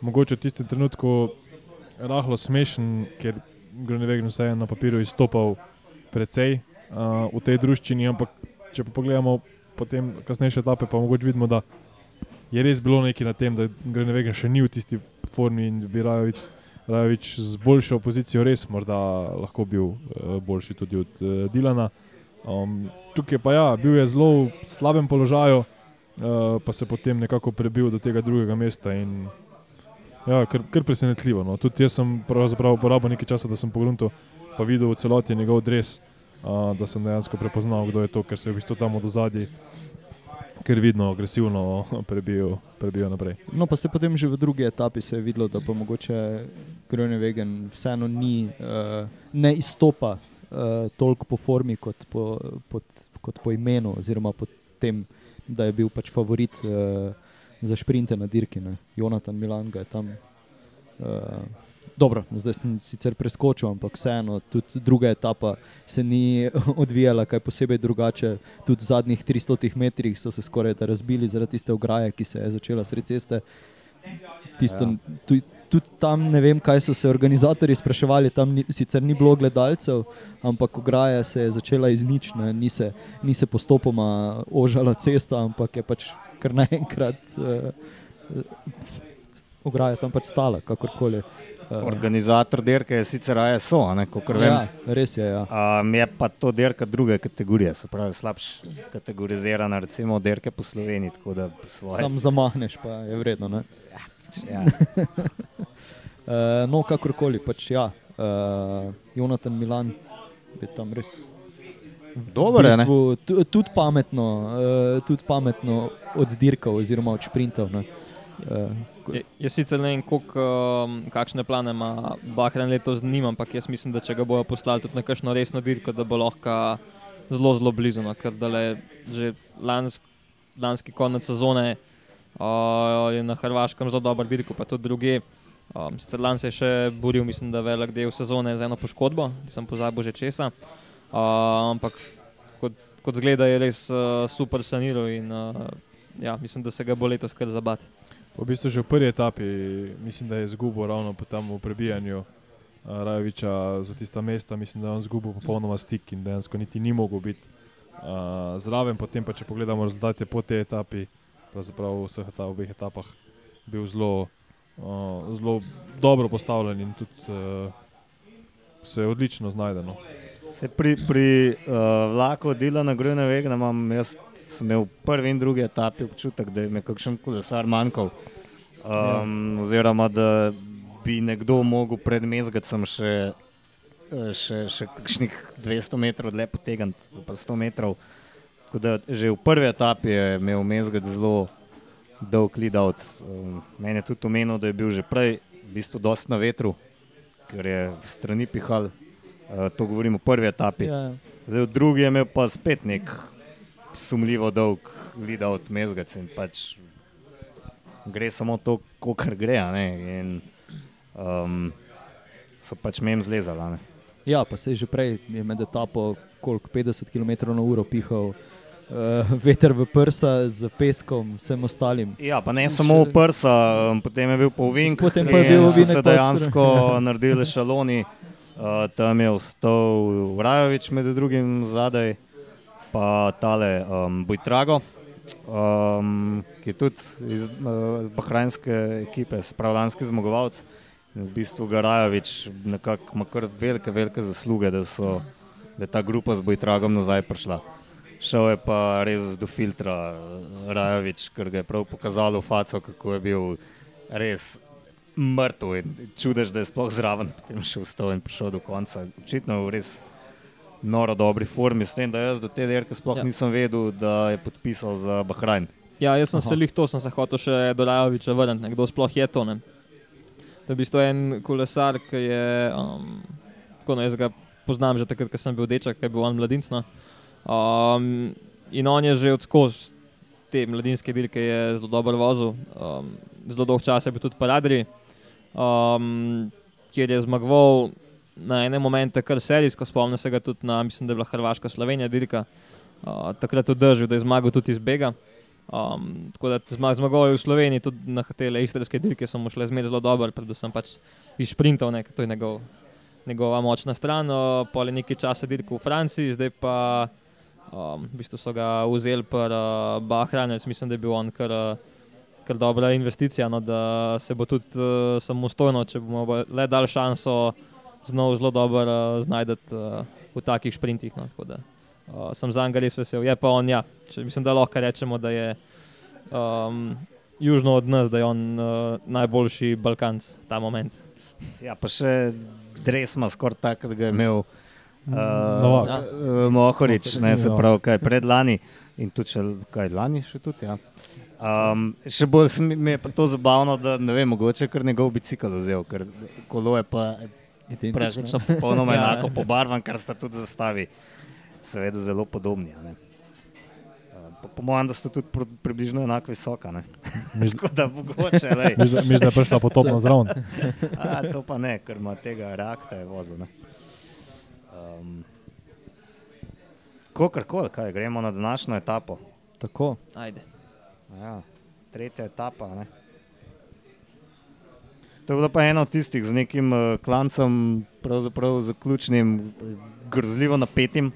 Speaker 3: mogoče v tistem trenutku rahlo smešen, ker Grone Vegn vse je na papirju izstopal precej uh, v tej druščini, ampak če pa pogledamo potem kasnejše etape, pa mogoče vidimo, da je res bilo nekaj na tem, da Grone Vegn še ni v tisti formi in bi Rajovic Rajovič z boljšo pozicijo res morda lahko bil uh, boljši tudi od uh, Dilana. Um, tukaj pa ja, bil je zelo v slabem položaju, uh, pa se potem nekako prebil do tega drugega mesta. In, ja, kar, kar presenetljivo. No. Tudi jaz sem porabil nekaj časa, da sem pogledal, pa videl v celoti njegov dres, uh, da sem dejansko prepoznal, kdo je to, ker se je v bistvu tam od ozadja, ker vidno agresivno prebijo, naprej.
Speaker 2: No, pa se potem že v drugi etapi je videlo, da pa mogoče Grönewegen vseeno ni, uh, ne izstopa uh, toliko po formi kot po, pot, kot po imenu, oziroma po tem, da je bil pač favorit uh, za šprinte na dirki. Ne. Jonathan Milan ga je tam. Uh, Dobro, zdaj sem sicer preskočil, ampak vseeno, tudi druga etapa se ni odvijala kaj posebej drugače. Tudi v zadnjih 300 metrih so se skoraj da razbili zaradi tiste ograje, ki se je začela sred ceste. Tisto, ja. tudi, tudi tam ne vem, kaj so se organizatorji spraševali, tam ni, sicer ni bilo gledalcev, ampak ograja se je začela izničiti, ni, se- ni se postopoma ožala cesta, ampak je pač kar naenkrat uh, ograja tam pač stala, kakorkoli.
Speaker 1: Organizator dirke je sicer ASO, kot vem.
Speaker 2: ja, res je. Ja.
Speaker 1: Um, je pa to dirka druge kategorije, se pravi slabše kategorizirana, recimo dirke po Sloveniji. svoje-
Speaker 2: Sam zamahneš, pa je vredno. Ne?
Speaker 1: Ja.
Speaker 2: Uh, no, kakorkoli, pač ja. Uh, Jonathan Milan je tam res.
Speaker 1: Dobro je, ne?
Speaker 2: bistvu, tu- tudi pametno, uh, pametno oddirkal oziroma odšprintal. ne. Uh,
Speaker 4: Jaz sicer ne vem, koliko, um, kakšne plane ima Bahrain letos z njim, ampak jaz mislim, da če ga bojo poslali tudi na kakšno resno dirko, da bo lahko zelo, zelo blizu. No, ker da je že lansk, lanski konec sezone uh, je na Hrvaškem zelo dober dirko, pa tudi druge. Um, sicer lan se je še boril, mislim, da velik del sezone z eno poškodbo, nisem pozabil že česa. Uh, ampak kot, kot zgleda je res uh, super saniral in uh, ja, mislim, da se ga bo letos kar zabati.
Speaker 3: V bistvu že v prvi etapi mislim, da je izgubil ravno po tam v prebijanju uh, Rajoviča za tista mesta. Mislim, da je on izgubil popolnoma stik in dejansko niti ni mogel biti uh, zraven. Potem pa če pogledamo rezultate po tej etapi, pravzaprav v vseh ta, obeh etapah, bil zelo, uh, zelo dobro postavljen in tudi uh, se je odlično znajden. No.
Speaker 1: Se pri pri uh, vlaku od Dilana Grujna Vegna imam, jaz sem imel v prvi in drugi etapi občutek, da je mi kakšen kolesar manjkal. Um, oziroma, da bi nekdo mogel pred mezgacem še, eh, še, še kakšnih 200 metrov dlje potegniti, pa 100 metrov. Tako da že v prvi etapi je imel mezgac zelo dolg lead out. Um, meni je tudi omenil, da je bil že prej v bistvu dosti na vetru, ker je v strani pihal. Uh, to govorimo o prvi etapi.
Speaker 2: ja,
Speaker 1: Zdaj, v drugi je imel pa spet nek sumljivo dolg lead out mezgac in pač gre samo to, kar gre. In, um, so pač mem zlezali. a ne.
Speaker 2: ja, pa se je že prej je med etapo koliko 50 km/h pihal. Uh, veter v prsa z peskom, vsem ostalim.
Speaker 1: Ja, pa ne
Speaker 2: In
Speaker 1: samo
Speaker 2: še-
Speaker 1: v prsa, um, potem je bil povink,
Speaker 2: Potem pa je bil ovinek
Speaker 1: se dejansko naredili šaloni. Uh, tam je ostal Rajovič med drugim zadaj, pa tale um, Bojtrago, um, ki je tudi iz, uh, bahrajnske ekipe, spravljanski zmagovalec. V bistvu ga Rajovič nekako ima kar velike, velike zasluge, da, so, da je ta grupa z Bojtragom nazaj prišla. Šel je pa res do filtra Rajovič, ker ga je prav pokazalo v faco, kako je bil res mrtev. in Čudež, da je sploh zraven, potem še vstal in prišel do konca. Očitno je res noro dobri formi. S tem, da jaz do te derke sploh
Speaker 4: Ja.
Speaker 1: nisem vedel, da je podpisal za Bahrajn.
Speaker 4: Ja, jaz sem
Speaker 2: Aha.
Speaker 4: se lih to, sem se hotel še do Rajoviča vrniti, kdo sploh je to. Ne. To je v bistvu en kolesar, ki je, um, tako, no, jaz ga poznam že takrat, ko sem bil deček, ki je bil on mladinc. No. Um, in on je že odskoz te mladinske dirke zelo dobro vozil, um, zelo dolg čas je bil tudi paradri, um, kjer je zmagoval na enem momentu kar serijsko, spomnim se ga tudi na, mislim, da je bila Hrvaška Slovenija dirka. Uh, takrat je držal, da je zmagal tudi iz Bega. Um, tako da zma- zmagoval je v Sloveniji, tudi na te istrske dirke so mu šle zmeraj zelo dobro, predvsem pač iz sprintov, ne, ker to je njegov, njegova močna stran. Uh, Pol je nekaj časa dirkal v Franciji, zdaj pa um, v bistvu so ga vzeli pri uh, Bahrajnu, jaz mislim, da je bil on kar, uh, kar dobra investicija, no, da se bo tudi uh, samostojno, če bomo le dali šanso, znal zelo dobro uh, znajti uh, v takih sprintih. No, tako da, Uh, sem za njega res vesel. Je pa on, ja, če, mislim, da lahko rečemo, da je um, južno od nas, da je on uh, najboljši Balkanc ta moment.
Speaker 1: Ja, pa še dres ima skoraj tak, da ga je imel
Speaker 3: Novak.
Speaker 4: Ja.
Speaker 1: uh, Mohorič, ne se pravi, kaj pred lani in tudi še, kaj lani še tudi. Ja. Um, še bolj mi je pa to zabavno, da ne vem, mogoče je kar njegov bicikl vzel, ker kolo je pa. Praktično popolnoma
Speaker 4: Ja.
Speaker 1: enako pobarvan, kar sta tudi zastavi, seveda zelo podobni. a ne. Uh, Po, po mojem, da sta tudi pr približno enako visoka. Tako da mogoče.
Speaker 3: Mislim, da- je prišla potopno zraven.
Speaker 1: A, to pa ne, ker ima tega reakta je vozil. ne. Um, Kakorkoli, kaj gremo na današnjo etapo.
Speaker 2: Tako.
Speaker 4: Ajde.
Speaker 1: Ja, tretja etapa. Ne. To je bila pa ena od tistih z nekim uh, klancem, pravzaprav zaključnim, grozljivo napetim,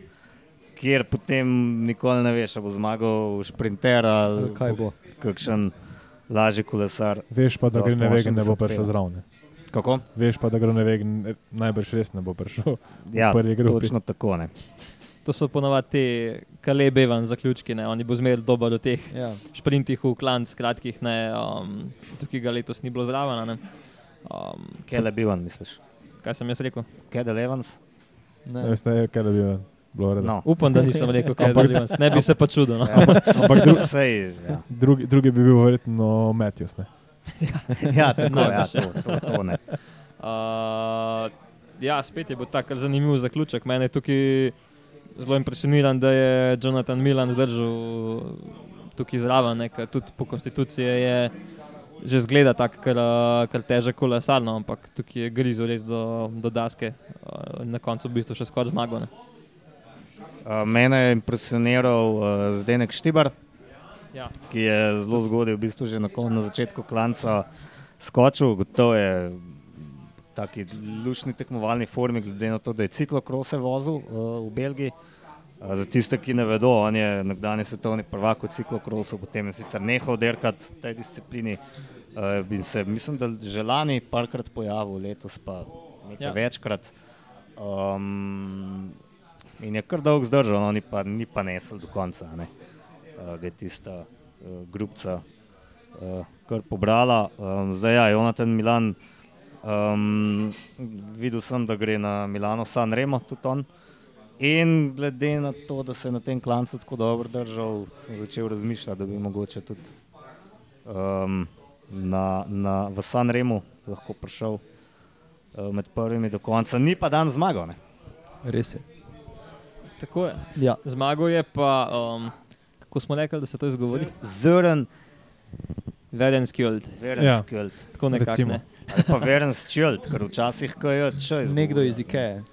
Speaker 1: kjer potem nikoli ne veš, ali bo zmagal šprinter ali
Speaker 2: kaj bo?
Speaker 1: kakšen lažji kolesar.
Speaker 3: Veš pa, da gre ne
Speaker 1: močen,
Speaker 3: vege,
Speaker 1: da
Speaker 3: ne
Speaker 1: se
Speaker 3: bo
Speaker 1: odpelje.
Speaker 3: zraven.
Speaker 1: Kako?
Speaker 3: Veš pa, da Groneveg najbrž res ne bo prišel.
Speaker 1: Ja, točno tako. Ne.
Speaker 4: To so ponovadi te kalebevan zaključki, ne? oni bo zmeraj dober do teh
Speaker 2: Ja.
Speaker 4: sprintih v klanc, kratkih, ne, um, tukaj ga letos ni bilo zraven. Um,
Speaker 1: Kele Bivan, misliš?
Speaker 4: kaj sem jaz rekel?
Speaker 1: Kele Evans?
Speaker 2: Ne.
Speaker 3: Ne veš, ne, kaj da bi bilo redo.
Speaker 1: No.
Speaker 4: Upam, da nisem rekel, kaj je bilo. Ne bi se pa čudil. No.
Speaker 1: Ja.
Speaker 3: Ampak dru,
Speaker 1: Sej, ja.
Speaker 3: drugi, drugi bi bil verjetno Matthews. Ne?
Speaker 1: ja, tako je. Ja, to, to, to ne.
Speaker 4: Uh, ja, spet je bil tako zanimiv zaključek. Mene je tukaj zelo impresioniran, da je Jonathan Milan zdržal tukaj zraven, ne, ker tudi po konstituciji je že zgleda tako, kar, uh, kar težek kolesarno, ampak tukaj je grizel res do, do daske in na koncu v bistvu še skoraj zmagal. ne.
Speaker 1: Uh, mene je impresioniral Zdenek Štibar,
Speaker 4: Ja.
Speaker 1: ki je zelo zgodaj, v bistvu že na, kon, na začetku klanca skočil. Gotovo je taki lušni tekmovalni formi, glede na to, da je ciklokrose vozil uh, v Belgiji. Uh, za tiste, ki ne vedo, on je nekdanji svetovni prvak v ciklokrosu, potem je sicer nehal derkati v tej disciplini. Uh, in se, mislim, da že lani parkrat pojavil, letos pa nekaj
Speaker 4: Ja.
Speaker 1: večkrat. Um, in je kar dolgo zdržal, no, ni pa, ni pa nesel do konca. Ne. Uh, je tista uh, grupca uh, kar pobrala. Um, zdaj, ja, Jonathan Milan, um, videl sem, da gre na Milano San Remo, tudi on. In glede na to, da se je na tem klancu tako dobro držal, sem začel razmišljati, da bi mogoče tudi um, na, na, v San Remu lahko prišel uh, med prvimi do konca. Ni pa dan zmagal. Ne?
Speaker 2: Res je.
Speaker 4: Tako je.
Speaker 2: Ja.
Speaker 4: Zmagal je pa, um, kako smo rekli, da se to izgovori?
Speaker 1: Zrn,
Speaker 4: Veren
Speaker 1: veren
Speaker 3: Ja.
Speaker 1: skjult.
Speaker 4: Tako nekako. Ne.
Speaker 1: Ali pa veren skjult, ker včasih ko je izgubil.
Speaker 2: Nekdo iz Ikeje.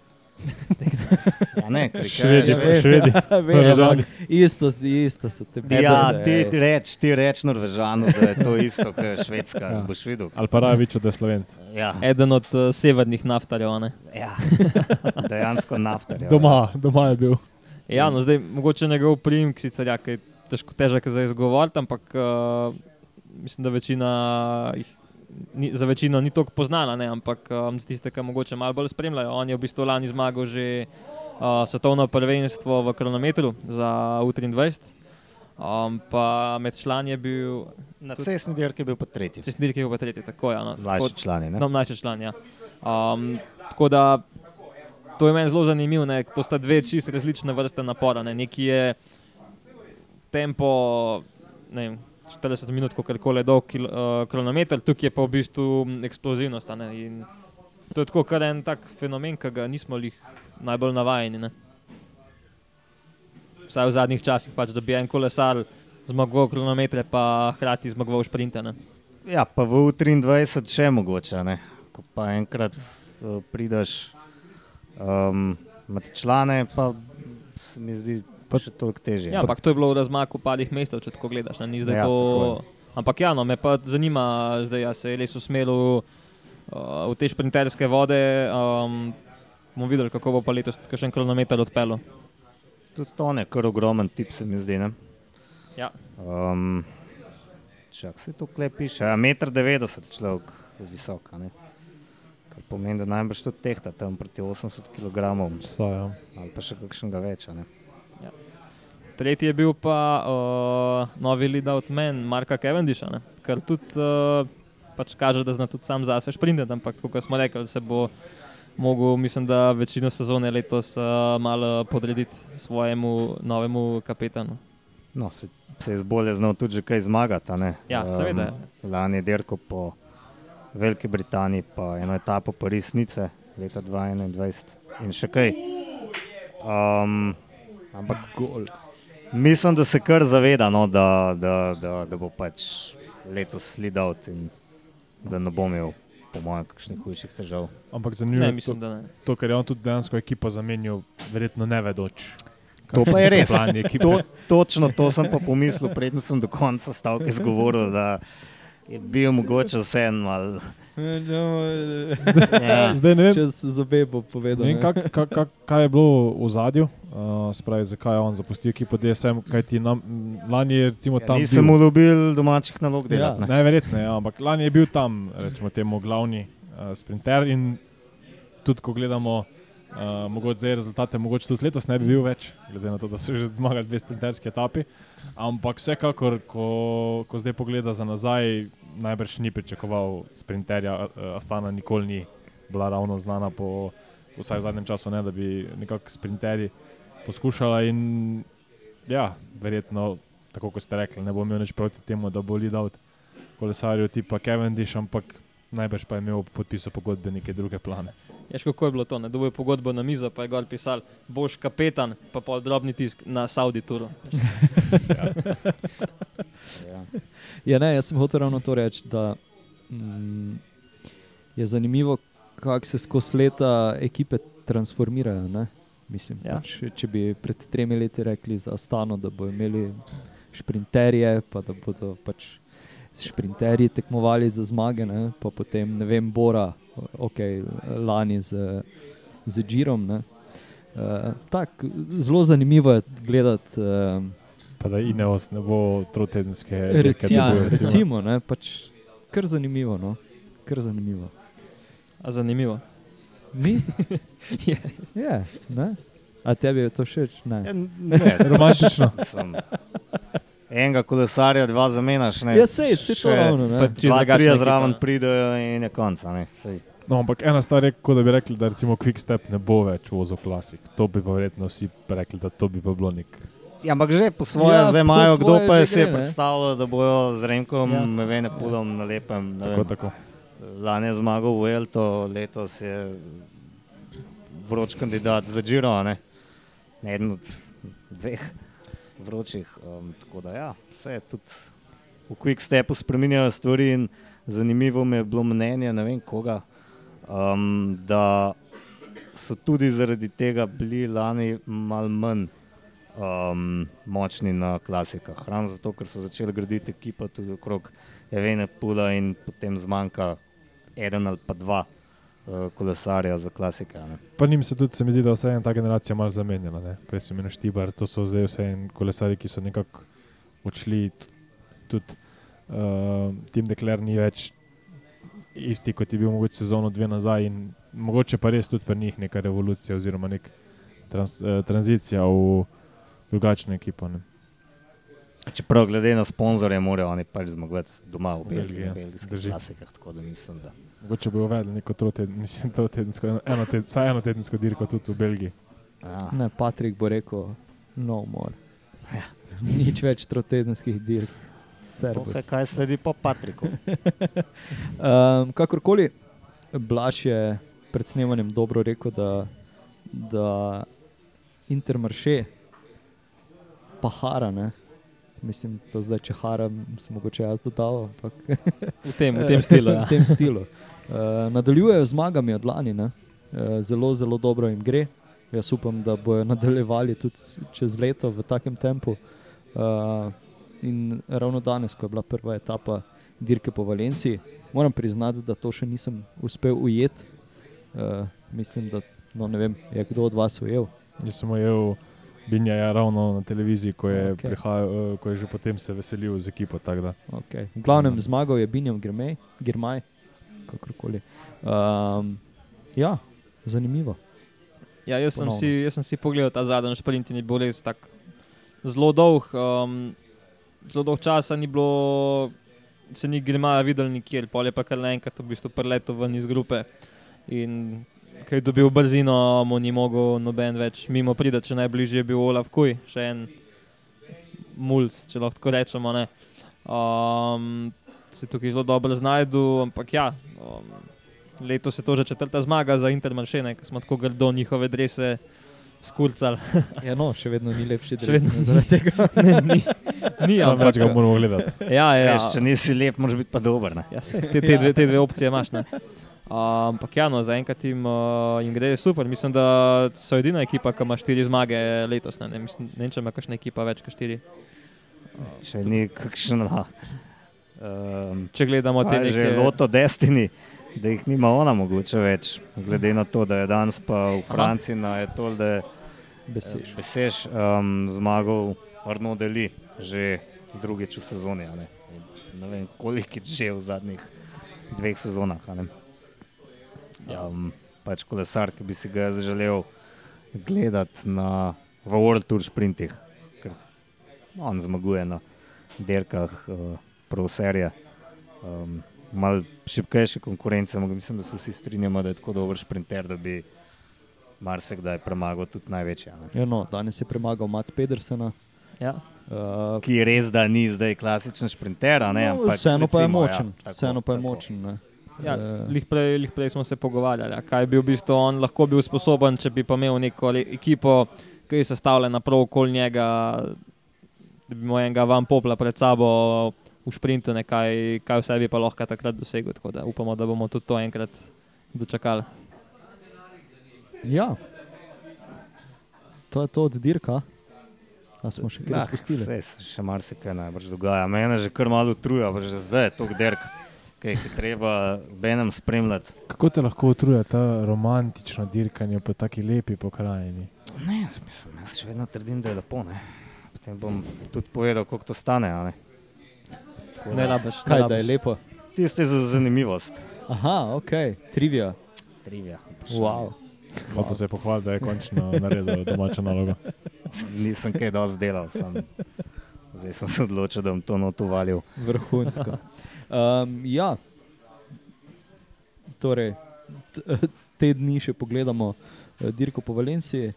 Speaker 1: Ja, ne, ker
Speaker 3: Švedi, pa švedi.
Speaker 2: Vem,
Speaker 3: Norvežani.
Speaker 2: isto, isto so te
Speaker 1: Ja,
Speaker 2: besede,
Speaker 1: ti reč, ti reč Norvežanu, da je to isto, kot je Švedska.
Speaker 2: Ja.
Speaker 1: Ja. Boš videl.
Speaker 3: Ali pa Ravič, da je Slovenc.
Speaker 1: Ja,
Speaker 4: Eden od uh, severnih naftarjev. a ne.
Speaker 1: ja. dejansko naftar. Ja.
Speaker 3: Doma, doma je bil.
Speaker 4: Ja, no, zdaj mogoče njegov priimek sicer ja, je težko, težek za izgovoriti, ampak uh, mislim, da večina jih. Ni, za večino ni tako poznana, ne, ampak um, za tiste, ki mogoče malo bolj spremljajo. On je v bistvu lani zmagal že uh, svetovno prvenstvo v kronometru za U23. Um, pa med člani je bil,
Speaker 1: Na cestni dirki je bil pa tretji.
Speaker 4: če snirki je pa tretji, tako je. No,
Speaker 1: Mlajši člani. Ne?
Speaker 4: No, mlajši član, ja. Um, tako da to je meni zelo zanimivo. Ne? To sta dve čisto različne vrste napora. Ne? Neki je tempo, ne vem, 40 minut, kako je dolg kil, uh, kronometer, tukaj je pa v bistvu m, eksplozivnost. To je tako kar en tak fenomen, ki ga nismo lih najbolj navajeni. Ne? Vsaj v zadnjih časih, pač, da bi en kolesar zmagoval kronometre, pa hkrati zmagoval šprinte. Ne?
Speaker 1: Ja, pa v U23 še mogoče. Ne? Ko pa enkrat uh, prideš um, med člane, pa se mi zdi pa še toliko težje.
Speaker 4: Ja, ampak to je bilo v razmaku parih mestov, če tako gledaš. ne,
Speaker 1: Ja,
Speaker 4: to... Ampak ja, no, me pa zanima, zdaj ja, se je res usmeril uh, v te šprinterske vode. Um, bomo videli, kako bo pa letos še en kronometer odpeljal.
Speaker 1: Tudi to je kar ogromen tip, se mi zdi. Ne?
Speaker 4: Ja.
Speaker 1: Um, čak se to klepiš. Ja, 1,90 m človek visok. a ne. Kar pomeni, da najbrž tudi tehta tam proti 80 kg
Speaker 3: Vsa, ja.
Speaker 1: ali pa še kakšnega več. a ne.
Speaker 4: Tretji je bil pa uh, novi lead-out man Marka Cavendisha, ne? kar tudi uh, pač kaže, da zna tudi sam zase šprintati, ampak kot smo rekli, se bo mogel, mislim, da večino sezone letos uh, malo podrediti svojemu novemu kapetanu.
Speaker 1: No, se, se je bolje znal tudi že kaj zmagati. a ne.
Speaker 4: Ja, seveda.
Speaker 1: Lani je dirko po Veliki Britaniji, pa eno etapo Paris-Nice leta 2021 in še kaj. Um, ampak
Speaker 2: Gol.
Speaker 1: Mislim, da se kar zaveda, no, da, da, da, da bo pač letos slidal in da ne bo imel, po mojem, kakšnih hujših težav.
Speaker 3: Ampak
Speaker 4: Ne,
Speaker 3: zanimivo je
Speaker 4: mislim,
Speaker 3: to,
Speaker 4: da ne.
Speaker 3: to, ker je on tudi dejansko ekipo zamenjal, verjetno ne vedoč.
Speaker 1: To pa je res. To, točno to sem pa pomislil, preden sem do konca stavke izgovoril, da je bil mogoče vseeno malo. Ja.
Speaker 3: Zdaj ne vem,
Speaker 2: Čez zobe bo povedal.
Speaker 3: vem kak, kak, kak, kaj je bilo v zadju, uh, spravi, zakaj je on zapustil ekipo DSM, kajti nam, m, lani je recimo
Speaker 1: Ja,
Speaker 3: tam.
Speaker 1: nisem
Speaker 3: bil-
Speaker 1: mu dobil domačih nalog delati.
Speaker 2: Ja.
Speaker 1: ne.
Speaker 3: Najverjetneje, ja, ampak lani je bil tam, rečemo temu, glavni. uh, sprinter. In tudi, ko gledamo, uh, mogoče zdaj rezultate, mogoče tudi letos ne bi bil več, glede na to, da so že zmagali dve sprinterski etapi. Ampak vsekakor, ko, ko zdaj pogleda za nazaj, najbrž ni pričakoval sprinterja. Uh, Astana nikoli ni bila ravno znana po vsaj v zadnjem času, ne, da bi nekako sprinterji poskušala. In ja, verjetno, tako kot ste rekli, ne bo imel nič proti temu, da bo lidal kolesarju tipa Cavendish, ampak najbrž pa je imel v podpisu pogodbe neke druge plane.
Speaker 4: Ješ, kako je bilo to? Ne dobijo pogodbo na mizo, pa je gor pisal, boš kapetan, pa pa drobni tisk na Saudi Turu.
Speaker 1: Ja.
Speaker 2: Ja, ne, jaz sem hotel ravno to reči, da mm, je zanimivo, kako se skozi leta ekipe transformirajo. Ne? Mislim,
Speaker 4: ja.
Speaker 2: pač, če bi pred tremi leti rekli za Astano, da bodo imeli šprinterje, pa da bodo pač šprinterji tekmovali za zmage, ne? pa potem ne vem, Bora, ok, lani z, z Džirom. ne. Uh, tak, zelo zanimivo je gledati. Uh,
Speaker 3: Pa da Ineos ne bo trotedenske
Speaker 2: Recimo,
Speaker 4: Ja,
Speaker 3: recimo.
Speaker 2: recimo ne, pač kar zanimivo. No? Kar zanimivo.
Speaker 4: A zanimivo.
Speaker 2: Ni?
Speaker 4: Je.
Speaker 2: Je, ne? A tebi je to všeč?
Speaker 1: Ja,
Speaker 2: Ne.
Speaker 1: ne,
Speaker 3: Romantično.
Speaker 1: Enega kolesarja, dva zamenjaš. ne,
Speaker 2: Ja, sej, vse to
Speaker 1: še
Speaker 2: ravno. Ne?
Speaker 1: trije
Speaker 4: ekipa.
Speaker 1: zraven pridejo in je ne, saj.
Speaker 3: No, ampak ena stvar je, kot da bi rekli, da recimo Quick Step ne bo več vozil klasik. To bi pa verjetno vsi rekli, da to bi pa bilo nek.
Speaker 1: Ja, ampak že po svoje,
Speaker 2: Ja,
Speaker 1: zdaj imajo, kdo pa je si je
Speaker 2: ne.
Speaker 1: predstavljal, da bojo z Remkom,
Speaker 2: Ja.
Speaker 1: ja. Mevene Pulom na lepem. ne
Speaker 3: Tako,
Speaker 1: vem,
Speaker 3: tako.
Speaker 1: Lani je zmagal v Elto, letos je vroč kandidat za Giro, ne? eden od dveh vročih. Um, tako da ja, vse tudi v Quick Stepu spremenjajo stvari zanimivo mi je bilo mnenje, ne vem koga, um, da so tudi zaradi tega bili lani mal manj um, močni na klasikah. Ravno zato, ker so začeli graditi ekipa tudi okrog Evene Pula in potem zmanjka eden ali pa dva kolesarja za klasike. ne.
Speaker 3: Pa njim se tudi, se mi zdi, da vse ena ta generacija malo zamenjala. ne. Prej so imeli Štibar, to so zdaj vse en kolesari, ki so nekako odšli. Tudi uh, Tim Dekler ni več isti, kot je bil mogoče sezono dve nazaj. In mogoče pa res tudi pri njih neka revolucija oziroma nek trans, uh, tranzicija v drugačno ekipo. Ne.
Speaker 1: Čeprav glede na sponzorje, morajo oni pač zmagovati doma v
Speaker 3: V
Speaker 1: Belgiji,
Speaker 3: Belgiji, ja.
Speaker 1: v belgijskih
Speaker 3: Drži.
Speaker 1: klasikah. Tako da mislim, da
Speaker 3: Mogoče bo uvedli neko trotedensko, mislim, trotedensko, eno, eno, ted, vsaj eno tedensko dirko tudi v Belgiji.
Speaker 1: ja.
Speaker 2: ne, Patrik bo rekel, no more. Nič več trotedenskih dirk. Servus.
Speaker 1: kaj sledi po Patriku?
Speaker 2: Um, kakorkoli, Blaž je pred snemanjem dobro rekel, da, da Intermarše pa hara. Ne? Mislim, to zdaj, če hara, sem mogoče jaz dodal. Ampak,
Speaker 4: V tem, v tem stilu.
Speaker 2: v
Speaker 4: Ja.
Speaker 2: tem stilu. Uh, nadaljujejo z zmagami od lani, ne? uh, zelo, zelo dobro jim gre. Jaz upam, da bodo nadaljevali tudi čez leto v takem tempu. Uh, in ravno danes, ko je bila prva etapa dirke po Valenciji, moram priznati, da to še nisem uspel ujeti. Uh, mislim, da no, ne vem, je kdo od vas ujel.
Speaker 3: Jaz sem ujel Binja ravno na televiziji, ko je, okay. prihajal, ko je že potem se veselil z ekipo.
Speaker 2: Okay. V glavnem zmagal je Binjam Girmaj, Girmaj kakorkoli. Um, ja, zanimivo.
Speaker 4: Ja, jaz, sem
Speaker 2: Ponovno.
Speaker 4: si, jaz sem si pogledal ta zadnji sprint in je bil res tako zelo dolg. Um, zelo dolg časa ni bilo, se ni Grimaja videl nikjer, pol je pa kar naenkrat v bistvu preletel ven iz grupe. In ker je dobil brzino, mu ni mogel noben več mimo priti, če najbližje je bil Olaf Kuj, še en mulj, če lahko tako rečemo. ne. Um, se tukaj zelo dobro znajdu, ampak ja. Um, Letos je to že četrta zmaga za Intermaršene, ki smo tako grdo njihove drese skurcali.
Speaker 2: Ja, no, še vedno ni lepši dres,
Speaker 4: vedno
Speaker 2: zaradi tega.
Speaker 4: ne, ni, ni ampak,
Speaker 3: več ga moramo gledati.
Speaker 4: ja, ja,
Speaker 1: Veš, če nisi lep, moraš biti pa dober. Ne?
Speaker 4: ja, sej, te, te, dve, te dve opcije imaš. ne. Uh, ampak ja, no, zaenkrat jim, uh, jim gre super. Mislim, da so edina ekipa, ki ima štiri zmage letos. Ne, ne, mislim, ne če ima kakšna ekipa več kot štiri.
Speaker 1: Če ni kakšna. Um,
Speaker 4: Če gledamo te
Speaker 1: je že
Speaker 4: neke.
Speaker 1: Loto Destiny, da jih nima ona mogoče več, glede na to, da je danes pa v Franciji na Etol, da je
Speaker 2: Besež.
Speaker 1: Besež um, zmagal Arno Deli že drugič v sezoni. Ne? Ne vem, koliko je že v zadnjih dveh sezonah. ne. Um, pač kolesar, ki bi si ga jaz želel gledati na v World Tour sprintih, ker on zmaguje na dirkah uh, proserje. Um, Mal šipkejše konkurence, ampak mislim, da se vsi strinjamo, da je tako dober sprinter, da bi marsikdaj premagal tudi največje.
Speaker 2: Ja, no, danes je premagal Mats Pedersena.
Speaker 4: Ja.
Speaker 2: Uh,
Speaker 1: Ki je res, da ni zdaj klasičen sprinter, a ne,
Speaker 2: no,
Speaker 1: ampak
Speaker 2: vseeno pa je
Speaker 1: recimo,
Speaker 2: močen.
Speaker 1: Ja, tako,
Speaker 2: Vseeno pa je
Speaker 1: tako.
Speaker 2: močen. Ne.
Speaker 4: Ja,
Speaker 2: Eh,
Speaker 4: lih, prej, lih prej smo se pogovarjali, ja, kaj bi v bistvu on lahko bil sposoben, če bi pa imel neko ekipo, ki je sestavljena prav okoli njega, da bi imel enega van popla pred sabo v sprintu, ne, kaj, kaj vse bi pa lahko takrat dosegel. Tako da upamo, da bomo tudi to enkrat dočakali.
Speaker 2: Ja, to je to od dirka. A smo še kaj
Speaker 1: Ah,
Speaker 2: spustili?
Speaker 1: saj se še marsikaj najbrž dogaja. Mene že kar malo utruja, že zdaj je to derk, ki je treba benem spremljati.
Speaker 3: Kako te lahko utruje ta romantično dirkanje po taki lepi pokrajini?
Speaker 1: Ne, jaz, mislim, jaz še vedno trdim, da je lepo. Ne? Potem bom tudi povedal, koliko to stane. a Ne? Tako
Speaker 4: Ne
Speaker 1: da-
Speaker 4: rabiš, ne
Speaker 2: Kaj, da je lepo?
Speaker 1: Tiste za zanimivost.
Speaker 2: Aha, ok, trivia.
Speaker 1: Trivia.
Speaker 2: Wow.
Speaker 3: Hotel se je pohvaliti, da je končno naredil domačo nalogo.
Speaker 1: Nisem kaj dosti delal, sem, zdaj sem se odločil, da bom to notovalil.
Speaker 2: Vrhunsko. Um, ja, torej, te dni še pogledamo eh, dirko po Valenciji.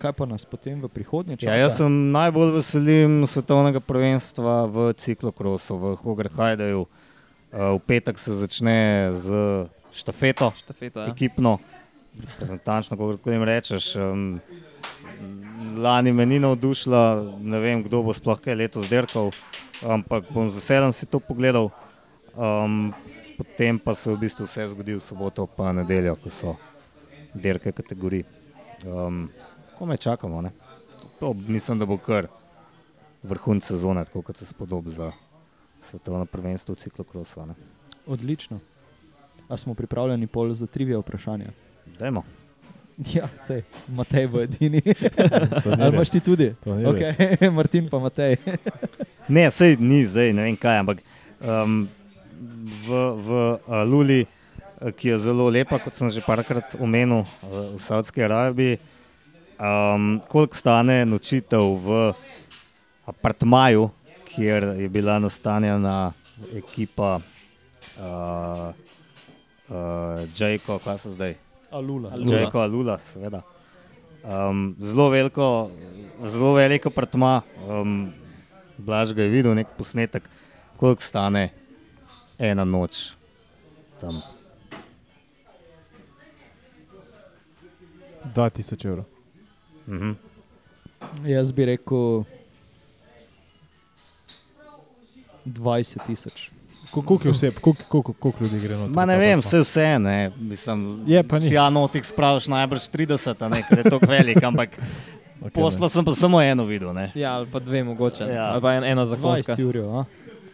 Speaker 2: Kaj pa nas potem v prihodnje čaka?
Speaker 1: Ja, jaz sem najbolj veselim svetovnega prvenstva v ciklokrosu, v Hogerhajdeju. Uh, v petek se začne z štafeto,
Speaker 4: Štafeta, ja.
Speaker 1: ekipno, reprezentančno, kako jim rečeš. Um, lani me ni navdušila, ne vem, kdo bo sploh kaj letos dirkal, ampak bom z veseljem si to pogledal. Um, potem pa se v bistvu vse zgodi v soboto, pa nedeljo, ko so dirke kategorij. Um, ko me čakamo, ne? To mislim, da bo kar vrhunec sezone, tako kot se spodobi za svetovno prvenstvo v ciklokrosu.
Speaker 2: Odlično. A smo pripravljeni pol za trivije vprašanja?
Speaker 1: Dajmo.
Speaker 2: Ja, sej, Matej bo edini. Ali imaš ti tudi? Okay. Martin pa Matej.
Speaker 1: Ne, sej ni zdaj, ne vem kaj, ampak um, v, v uh, Luli, uh, ki je zelo lepa, kot sem že parkrat omenil, uh, v Saudski Arabiji, um, koliko stane nočitev v apartmaju, kjer je bila nastanjena ekipa uh, uh, Jayko, kaj so zdaj?
Speaker 2: Alula.
Speaker 4: Alula.
Speaker 1: Jayko Alula, seveda. Um, zelo veliko, zelo veliko apartma. Um, Blaž ga je videl, nek posnetek, koliko stane ena noč tam.
Speaker 3: 2000 evrov.
Speaker 1: Mhm.
Speaker 2: Jaz bi rekel 20 tisoč.
Speaker 3: Ko- Koliko je oseb, koliko, koliko, koliko ljudi gre noter?
Speaker 1: Ma ne vem, vse vse ne. Mislim,
Speaker 3: Je, pa ni.
Speaker 1: Ja, notih spraviš najbrž 30, a ne, ker je to velik, ampak
Speaker 3: Okej,
Speaker 1: posla sem pa samo eno videl. Ne.
Speaker 4: ja, ali pa dve mogoče.
Speaker 1: Ja.
Speaker 4: Ali pa en, ena zakonska.
Speaker 2: 20 ur. Ja.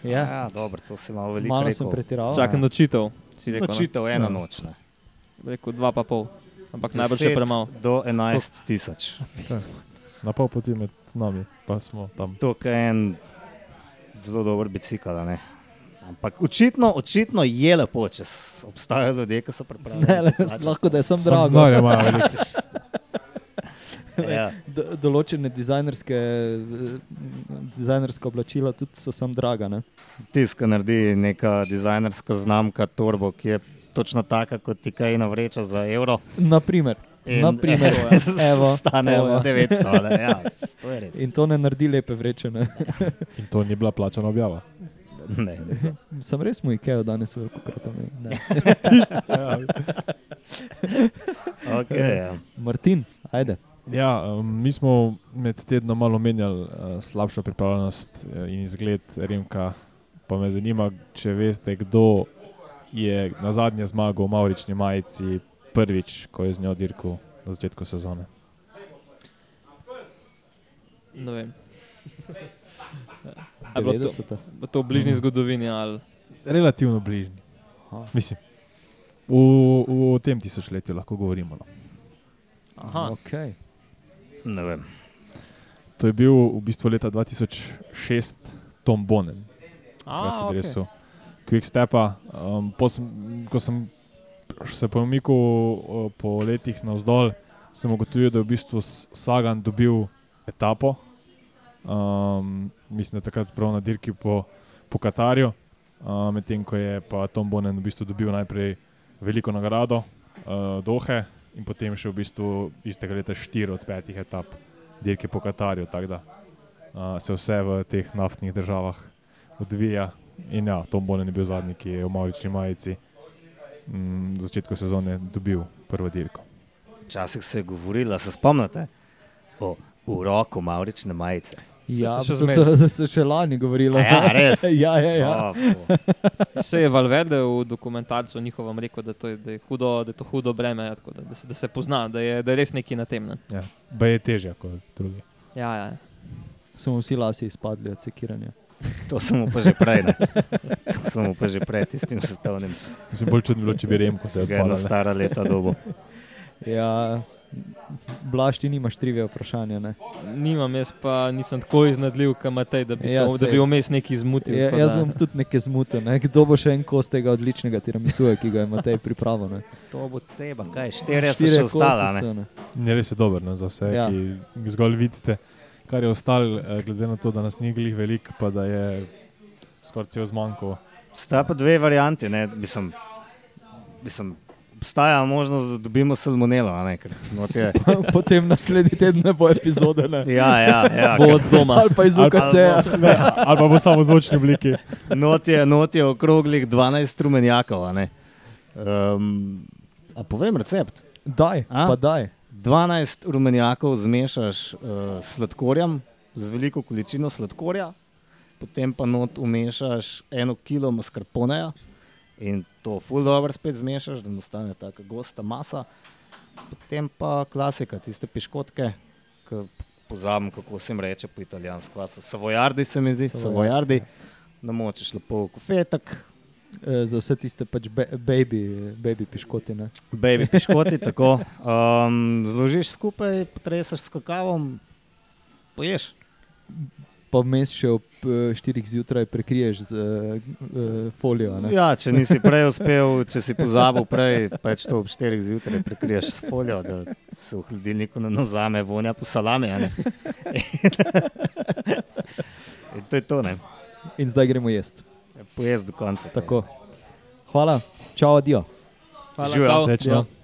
Speaker 1: Ja, ja dobro, to si malo veliko
Speaker 2: Malo
Speaker 1: rekel.
Speaker 2: sem pretiraval.
Speaker 4: Čakam nočitev. si rekel, ne?
Speaker 1: Nočitev ena
Speaker 2: Ja.
Speaker 1: noč. Ne.
Speaker 4: Rekel dva pa pol. Ampak najbrž še
Speaker 1: 10
Speaker 4: premalo.
Speaker 1: Do 11 tisoč.
Speaker 3: Na pol poti med nami, pa smo tam.
Speaker 1: To je en zelo dober bicikl. a ne. Ampak očitno, očitno je lepo, če obstajajo ljudje, ki so pripravljeni.
Speaker 2: Ne, le, lahko da je sem drago.
Speaker 3: denarja imajo veliko.
Speaker 1: Ja.
Speaker 2: Do, določene dizajnerske, dizajnerska oblačila tudi so sem draga. Ne?
Speaker 1: Tisk, ki naredi neka dizajnerska znamka Torbo, ki je točno taka kot ti kaj navreča za evro.
Speaker 2: Naprimer, Naprimer, evo,
Speaker 1: stane
Speaker 2: je.
Speaker 1: 900. ali, Ja, to je res.
Speaker 2: in to ne naredi lepe vreče. Ne?
Speaker 3: In to ni bila plačana objava.
Speaker 1: Ne, ne.
Speaker 2: Sem res mu IKEA danes veliko krat omenil.
Speaker 1: Okay, ja.
Speaker 2: Martin, ajde.
Speaker 3: Ja, um, mi smo med tednom malo menjali uh, slabšo pripravljenost uh, in izgled Rimka. Pa me zanima, če veste, kdo je na zadnje zmagal v Maurični majici prvič, ko je z njo dirkal na začetku sezone.
Speaker 4: Ne vem. Je bilo to,
Speaker 2: 90.
Speaker 4: bo to v bližnji zgodovini ali
Speaker 3: Relativno bližnji.
Speaker 2: Aha.
Speaker 3: Mislim, v, v tem tisočletju lahko govorimo. No.
Speaker 4: Aha,
Speaker 2: Okay.
Speaker 1: Ne vem.
Speaker 3: To je bil v bistvu leta 2006 Tom Bonen,
Speaker 4: A,
Speaker 3: ki je
Speaker 4: okay.
Speaker 3: resil Quickstepa. Um, sem, ko sem se pomikal po letih navzdol, sem ugotovil, da je v bistvu Sagan dobil etapo. Um, mislim, da takrat prav na dirki po, po Katarju, uh, medtem ko je pa Tom Bonen v bistvu dobil najprej veliko nagrado uh, Dohe in potem še v bistvu istega leta štiri od petih etap dirke po Katarju. Tako da uh, se vse v teh naftnih državah odvija. In ja, Tom Bonen je bil zadnji, ki je v Maurični majici mm, v začetku sezone dobil prvo dirko.
Speaker 1: Včasih se je govorilo, se spomnite, o uroku Maurične majice.
Speaker 2: Ja,
Speaker 4: se še
Speaker 2: to, to se še lani govorilo.
Speaker 1: A ja, res?
Speaker 2: ja, ja, ja.
Speaker 1: O, po-
Speaker 4: Se je Valverde v dokumentarcu njihovem rekel, da, to je, da, je hudo, da je to hudo breme, tako da, da, se, da se pozna, da je, da je res nekaj na tem. Ne?
Speaker 3: Ja, Ba je težje kot drugi.
Speaker 4: Ja, ja.
Speaker 2: Samo vsi lasi izpadli od sekiranja.
Speaker 1: To smo pa že prej. Ne? To smo pa že pred tistim svetovnim,
Speaker 3: Mislim, bolj čudno če bi Remko se
Speaker 1: ki je na
Speaker 3: odpadal.
Speaker 1: stara leta dobo.
Speaker 2: Ja, Blaž, ti nimaš trive vprašanja. Ne?
Speaker 4: Nimam, jaz pa nisem tako iznadljiv, kot Matej, da bi,
Speaker 2: Ja,
Speaker 4: ja, da bi vmes nekaj zmutil.
Speaker 2: Ja, jaz
Speaker 4: da-
Speaker 2: bom tudi nekaj zmutil. Ne? Kdo bo še en kos tega odličnega tiramisuja, ki ga je Matej pripravil? Ne?
Speaker 1: To bo teba, kaj, štirje so
Speaker 2: Štirje
Speaker 1: še
Speaker 2: kosi
Speaker 1: ostala.
Speaker 2: so,
Speaker 1: ne?
Speaker 2: ne.
Speaker 3: Ne, res je dober ne, za vse,
Speaker 2: Ja.
Speaker 3: ki zgolj vidite, kar je ostalo, eh, glede na to, da nas ni glih veliko, pa da je skoraj cel zmanjko.
Speaker 1: Sta pa dve varianti. ne, Mislim, mislim, obstaja možnost, da dobimo salmonelo.
Speaker 2: Potem naslednji teden ne bo epizode. Ne?
Speaker 1: ja, ja, ja,
Speaker 4: Bo od doma.
Speaker 2: Ali pa iz
Speaker 3: Ali pa-
Speaker 2: UKC-ja.
Speaker 3: Ne, ali pa bo samo v zvočni obliki.
Speaker 1: not je, not je okroglih 12 rumenjakov. a ne. Um, a povem recept.
Speaker 2: Daj,
Speaker 1: A?
Speaker 2: pa daj.
Speaker 1: 12 rumenjakov zmešaš uh, s sladkorjem, z veliko količino sladkorja, potem pa not umešaš eno kilo mascarponeja in to full dobro spet zmešaš, da nastane tako gosta masa. Potem pa klasika, tiste piškotke, ki pozabim, kako se jim reče po italijansko. Savojardi se mi zdi,
Speaker 2: Savojardi.
Speaker 1: Namočiš lepo v kofetek,
Speaker 2: Eh, Za vse tiste pač be, baby, baby piškoti. Ne?
Speaker 1: baby piškoti, tako. Um, zložiš skupaj, potreseš s kakavom, poješ.
Speaker 2: Pa vmes še ob 4 zjutraj prekriješ z uh, folijo. Ne?
Speaker 1: Ja, če nisi prej uspel, če si pozabil prej, pač to ob 4 zjutraj prekriješ s folijo, da se v hladilniku ne nazame vonja po salami. a ne. In to je to, ne.
Speaker 2: In zdaj gremo jesti.
Speaker 1: Pojez do konca.
Speaker 2: Tako. Hvala, čau, adijo.
Speaker 4: Hvala, čau.
Speaker 3: Srečno.
Speaker 2: Ja.